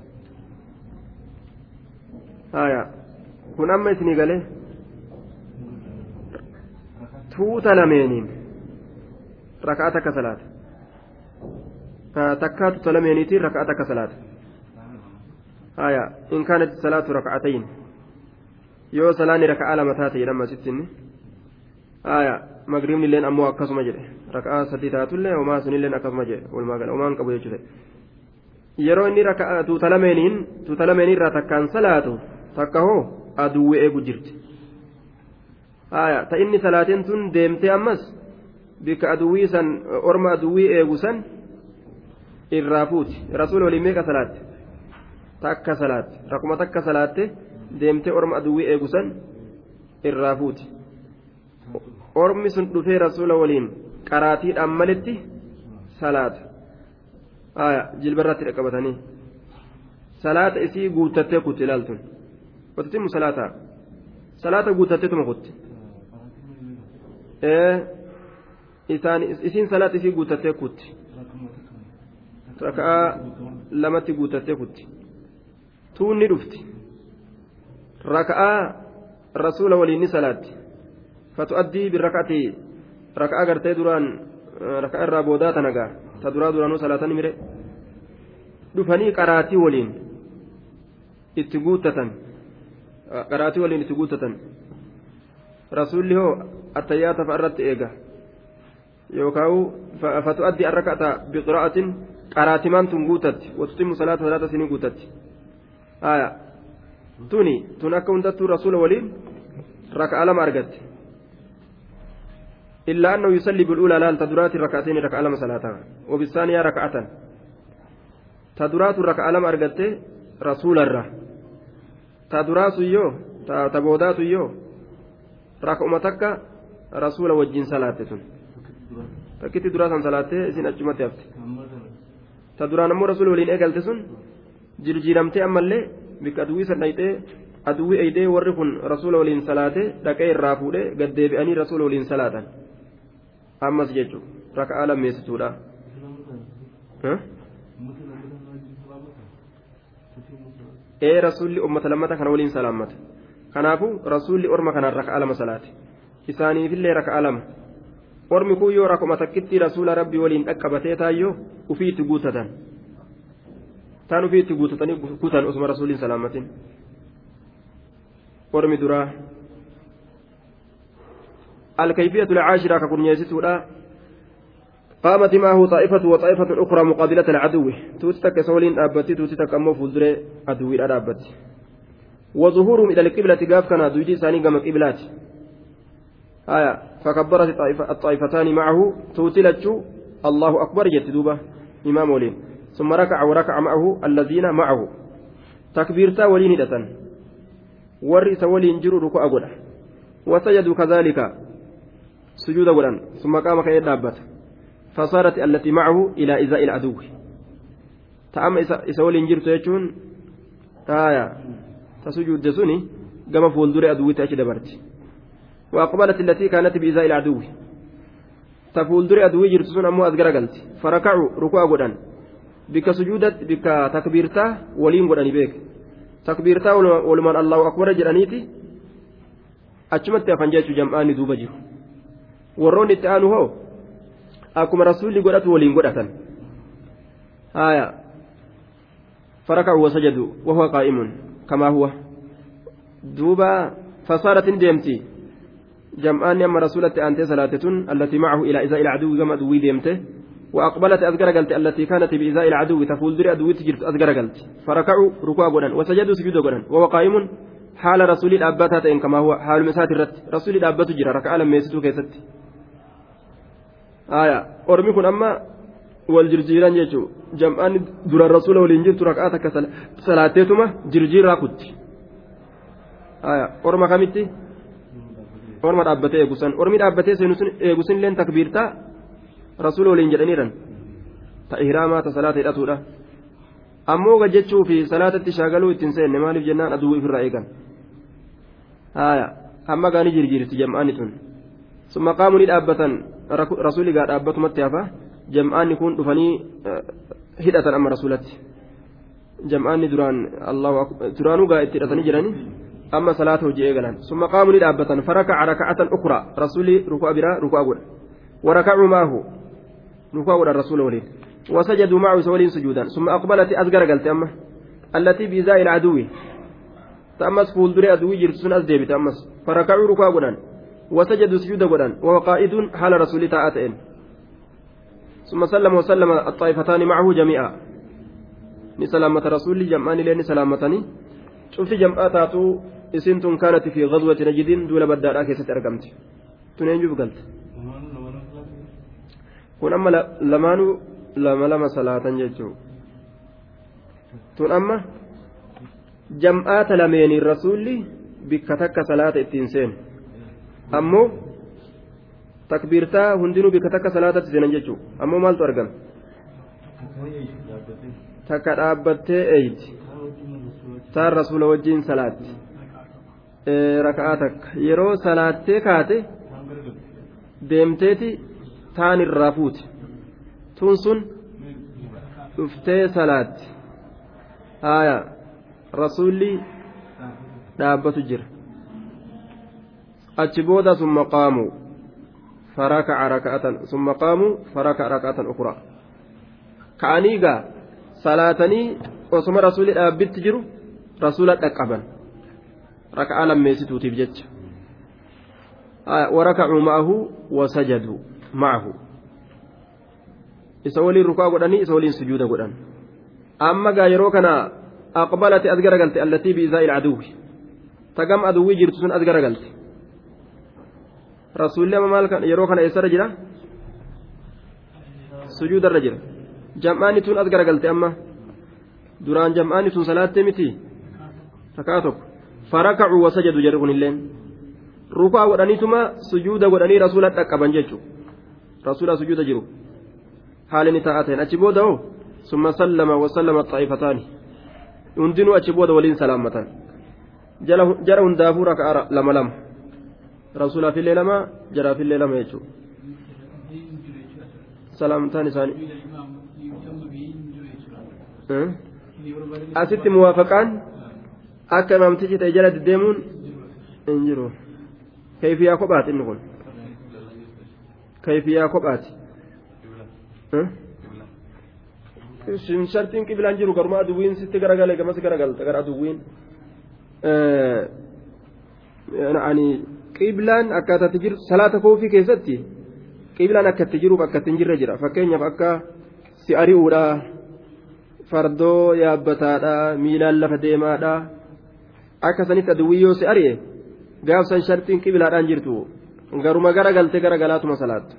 A: haya kun amma isinii galee tuuta lameeniin raka'aa takka salaata takkaa tuuta lameeniitiin raka'aa takka salaata haya in kaanat salaatu raka'atayn yoo salaanni raka'aa lama taate jedhama sittinni aya magribni illeen ammoo akkasuma jedhe raka'aa sadii taatullee homaa sunilleen akkasuma jedhe walumaa gala homaan qabu jechuudha yeroo inni raka'aa tuuta lameeniin tuuta lameeniirraa takkaan salaatu takka hoo aduwwi eegu jirti aya ta inni salaateen tun deemtee ammas bikka aduwwii san orma aduwwii eegu san irraa fuuti rasuula waliin meeqa salaatte takka salaatte rakkuma takka salaatte deemtee orma aduwwii eegusan irraa fuuti. Ormi sun dhufee rasuula waliin qaraatiidhaan malitti salaata. Jilbarratti dhaqqabatanii salaata isii guuttattee kutti ilaaltun otitimmu salaata. Salaata guuttatteetuma kutti. Isiin salaata isii guuttattee kutti. Raka'aa lamatti guuttattee kutti tuunni dhufti. Raka'aa rasuula waliin ni salaatti. Fatu'addii birraka'ati raka'aa gartee duraan raka'a irraa boodaa tanagaa ta duraa duraanuu salaatani mire. Dhufanii qaraatii waliin itti guuttatan. Qaraatii waliin itti guuttatan. Rasuulli hoo attayyaata fa'arratti eega. Yookaan fatu'addii arraka'ata biqira'atin qaraatimaan tun guuttatti watutimmu salaata salaata sinii guuttatti tuni tun akka hundattuu rasuula waliin raka'a lama argatte. إلا أنه يصلي بالأولى لا تدرات ركعتين ركعة لما صلاة وبالثانية ركعة تدرات ركعة لما أرقدت رسول الره تدرات يو تبودات يو ركعة تكا رسول وجين صلاة تكتي دراسا صلاة إسين أجمت يفت تدران أمو رسول ولين إيقالت سن جرجيرمتي أما اللي بك أدوي سنيتي aduwwi eydee warri kun rasuula waliin salaate dhaqee irraa fuudhee gaddeebi'anii rasuula waliin salaatan ammas jechuun raka'aa lammeessituudha. ee rasuulli ummata lammata kana waliin salaammata kanaafuu rasuulli orma kanaan raka'aa lama salaate isaaniifillee raka'aa lama ormi kun yoo rakuma takkitti rasuula rabbii waliin dhaqqabatee taayyoo ufii itti guutatan taan ufii itti guutatanii kutan osuma rasuulliin salaammatin. ormi duraa. الكيفية العاشرة ككنيستودا قامت معه طائفة وطائفة أخرى مقابلة العدو توتك سولين أبتي توتك أمو فزر عدو الأبت وظهورهم إلى القبلة قاف كان دوجي ثاني قام قبلات آية فكبرت الطائفتان معه توتلت الله أكبر يتدوبة إمام ولين ثم ركع وركع معه الذين معه تكبيرتا ولين isa waliin jiru ruku'a godha wasajadu kadhalika sujuuda godhan summa qaama ka'ee dhaabbata fasaarat allatii macahu ilaa izaa'i ilcaduwwi ta'ama isa waliin jirtu jechuun taaya ta sujuudde suni gama fuuldure aduwwitti achi dabarti وأقبلت التي كانت بإزاء العدو تفولدر أدوي جرتسون أمو قلت فركعوا ركوع قدان بك سجودت بك تكبيرتا ولين قداني بيك تكبيرتا ولمن الله أكبر جرانيتي أجمت أفنجاج جمعاني دوبا جيرو warroonni itti aanu hoo? Akkuma rasuulli godhatu waliin godhatan. Haya فركعوا وسجدوا وهو قائم كما هو دوبا فصارت ديمتي جمعان أما رسولة أنت صلاتة التي معه إلى إزاء العدو كما دوي ديمته وأقبلت أذكر التي كانت بإزاء العدو تفول دري أدوي تجرت أذكر قلت. فركعوا ركوع قدن وسجدوا سجود قدن. وهو قائم حال رسول الأبات إن كما هو حال مسات الرت. رسول الأبات جرى ركع لما يستو كيست. آية. أرمي كن أما والجرجيران يجو جمعان در الرسول والإنجيل ركعتك صلاتيتما جرجير راكت آية. أرمى كمتي orma dhaabbatee eegusan ormi dhaabbatee eegusin illeen takbiirtaa rasuula waliin jedhaniiran ta ihraamaa ta salaata hidhatuudha ammoo gajjechuu fi salaatatti shaagaluu ittiin seenne maaliif jennaan aduu ifirraa eegan haaya hamma gaanii jirjiirti jam'aanni tun summa qaamu ni dhaabbatan rasuuli gaa dhaabbatumatti hafa jam'aanni kun dhufanii hidhatan amma rasuulatti jam'aanni duraan allahu duraanuu gaa itti hidhatanii jiranii أما صلاة وجهه قالان ثم قاموا لدابة فركع ركعة أخرى رسولي ركوع برا ركوع قول وركعوا معه ركوع قول الرسول ولين وسجدوا معه سولين سجودا. ثم أقبلت أذكر قلت أما التي بإزاء العدو. تأمس فول دري أدوي جرسون أزديب تأمس فركعوا ركوع قولان وسجدوا سجودا قولان وهو قائد حال رسول تاءتين ثم سلم وسلم الطائفتان معه جميعا. نسلامة رسول جمعان لين سلامتني. شوفي جمعات isin tun kaanati fi ghazwati najdin duula baddaadhaa keessatti argamti tun eenyuuf galte kun amma lamaanuu lama lama salaatan jechuu tun amma jam'aata lameeniin rasuulli bikka takka salaata ittiin seenu ammoo takbiirtaa hundinuu bikka takka salaatatti seenan jechuu ammoo maaltu argame takka dhaabbattee eeyti taan rasuula wajjiin salaatti raka'aa takka yeroo salaattee kaate deemteeti taan irraa fuuti tun sun dhuftee salaatti. Haaya rasuulli dhaabbatu jira. Achi booda summa qaamuu faraka'a raka'atan summa qaamuu faraka'a raka'atan ukraa ka'anii gaa salaatanii osuma rasuulli dhaabbitti jiru rasuula dhaqqaban. Rakaa lammeessituutiif jecha. Waraka'uu ma'ahu wasajaduu ma'ahu. Isa waliin rukaa godhanii isa waliin sujuuda godhan. Amma gaa yeroo kana aqbalate as garagalte allatii biizaa ilcaduwi tagam aduwwii jirtu sun as garagalte rasuulli amma maal yeroo kana eessarra jira? Sujuudarra jira. Jam'aanni tun as garagalte amma? Duraan jam'aanni tun salaattee miti? Takaa tokko. Farakacuu wasajadu jedhu kunilleen rukaa godhaniituma sujuuda godhanii rasuula dhaqqaban jechuudha rasuula sujuuda jiru haalini taa'aa ta'een achi booda hoo summa sallama wasallama xaa'ifataani hundinuu achi booda waliin salaammatan jara hundaafuu rakaa lama lama rasuulaafillee lama jaraafillee lama jechuudha salaamtaan isaanii asitti muwaafaqaan. akka imaamtichi ta'e jala deddeemuun hin jiru kayfiyaa kophaati inni kun kayfiyaa kophaati shartiin qiblaan jiru garuma aduwwiin sitti garagale gamas garagalta gara aduwwiin qiblaan akkaataatti jiru salaata koofii keessatti qiblaan akka itti jiruuf akka itti hin jirre jira fakkeenyaaf akka si ari'uudha fardoo yaabbataadha miilaan lafa deemaadha akka sanitti aduwwii yoo si ari'e gaafsan shartiin qibilaadhaan jirtu garuma gara galtee gara galaatuma salaattu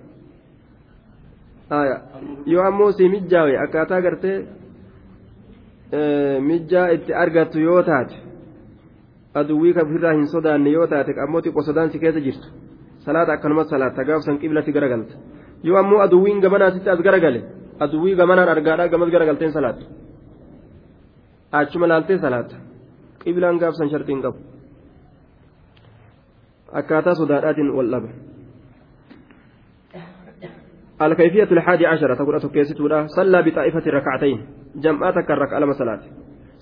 A: yoo ammoo si mijjaawe akkaataa gartee mijjaa itti argattu yoo taate aduwwii kan ofirraa hin sodaanne yoo taate ammoo xiqqoo sodaan si keessa jirtu salaata akkanumas salaatta gaafsan qibilatti garagalta yoo ammoo aduwwiin gamanaatitti as garagale aduwwii gamanaan argaadhaa gamas garagalteen salaattu achuma laaltee salaatta qiblaan gaafsan shartiin qabu akkaataa sodaadhaatiin wal dhaba الكيفية الحادي عشرة تقول أتوكيستودا صلى بطائفة ركعتين جمعتك الركعة لما صلاة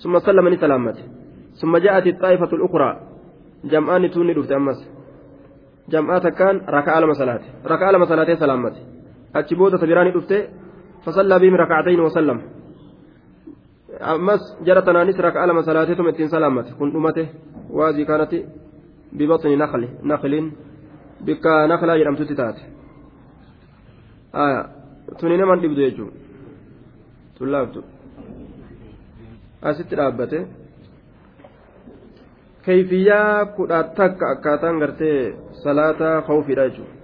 A: ثم سلم من سلامته ثم جاءت الطائفة الأخرى جمعان توني دفت أمس جمعتك كان ركعة لما صلاة ركعة لما صلاة سلامته أتشبوت تبراني دفت فصلى بهم ركعتين وسلم أمس جرت نانيس ركعة لما صلاة ثم اتين سلامته كنت أمته وهذه كانت bibaxni naqli naqliin bikka naqlaa jedhamtutti taate tuni naman dhibdu jechuudha tun laaftu asitti dhaabbate kayfiyyaa kudha takka akkaataan gartee salaataa kawfiidha jechuudha.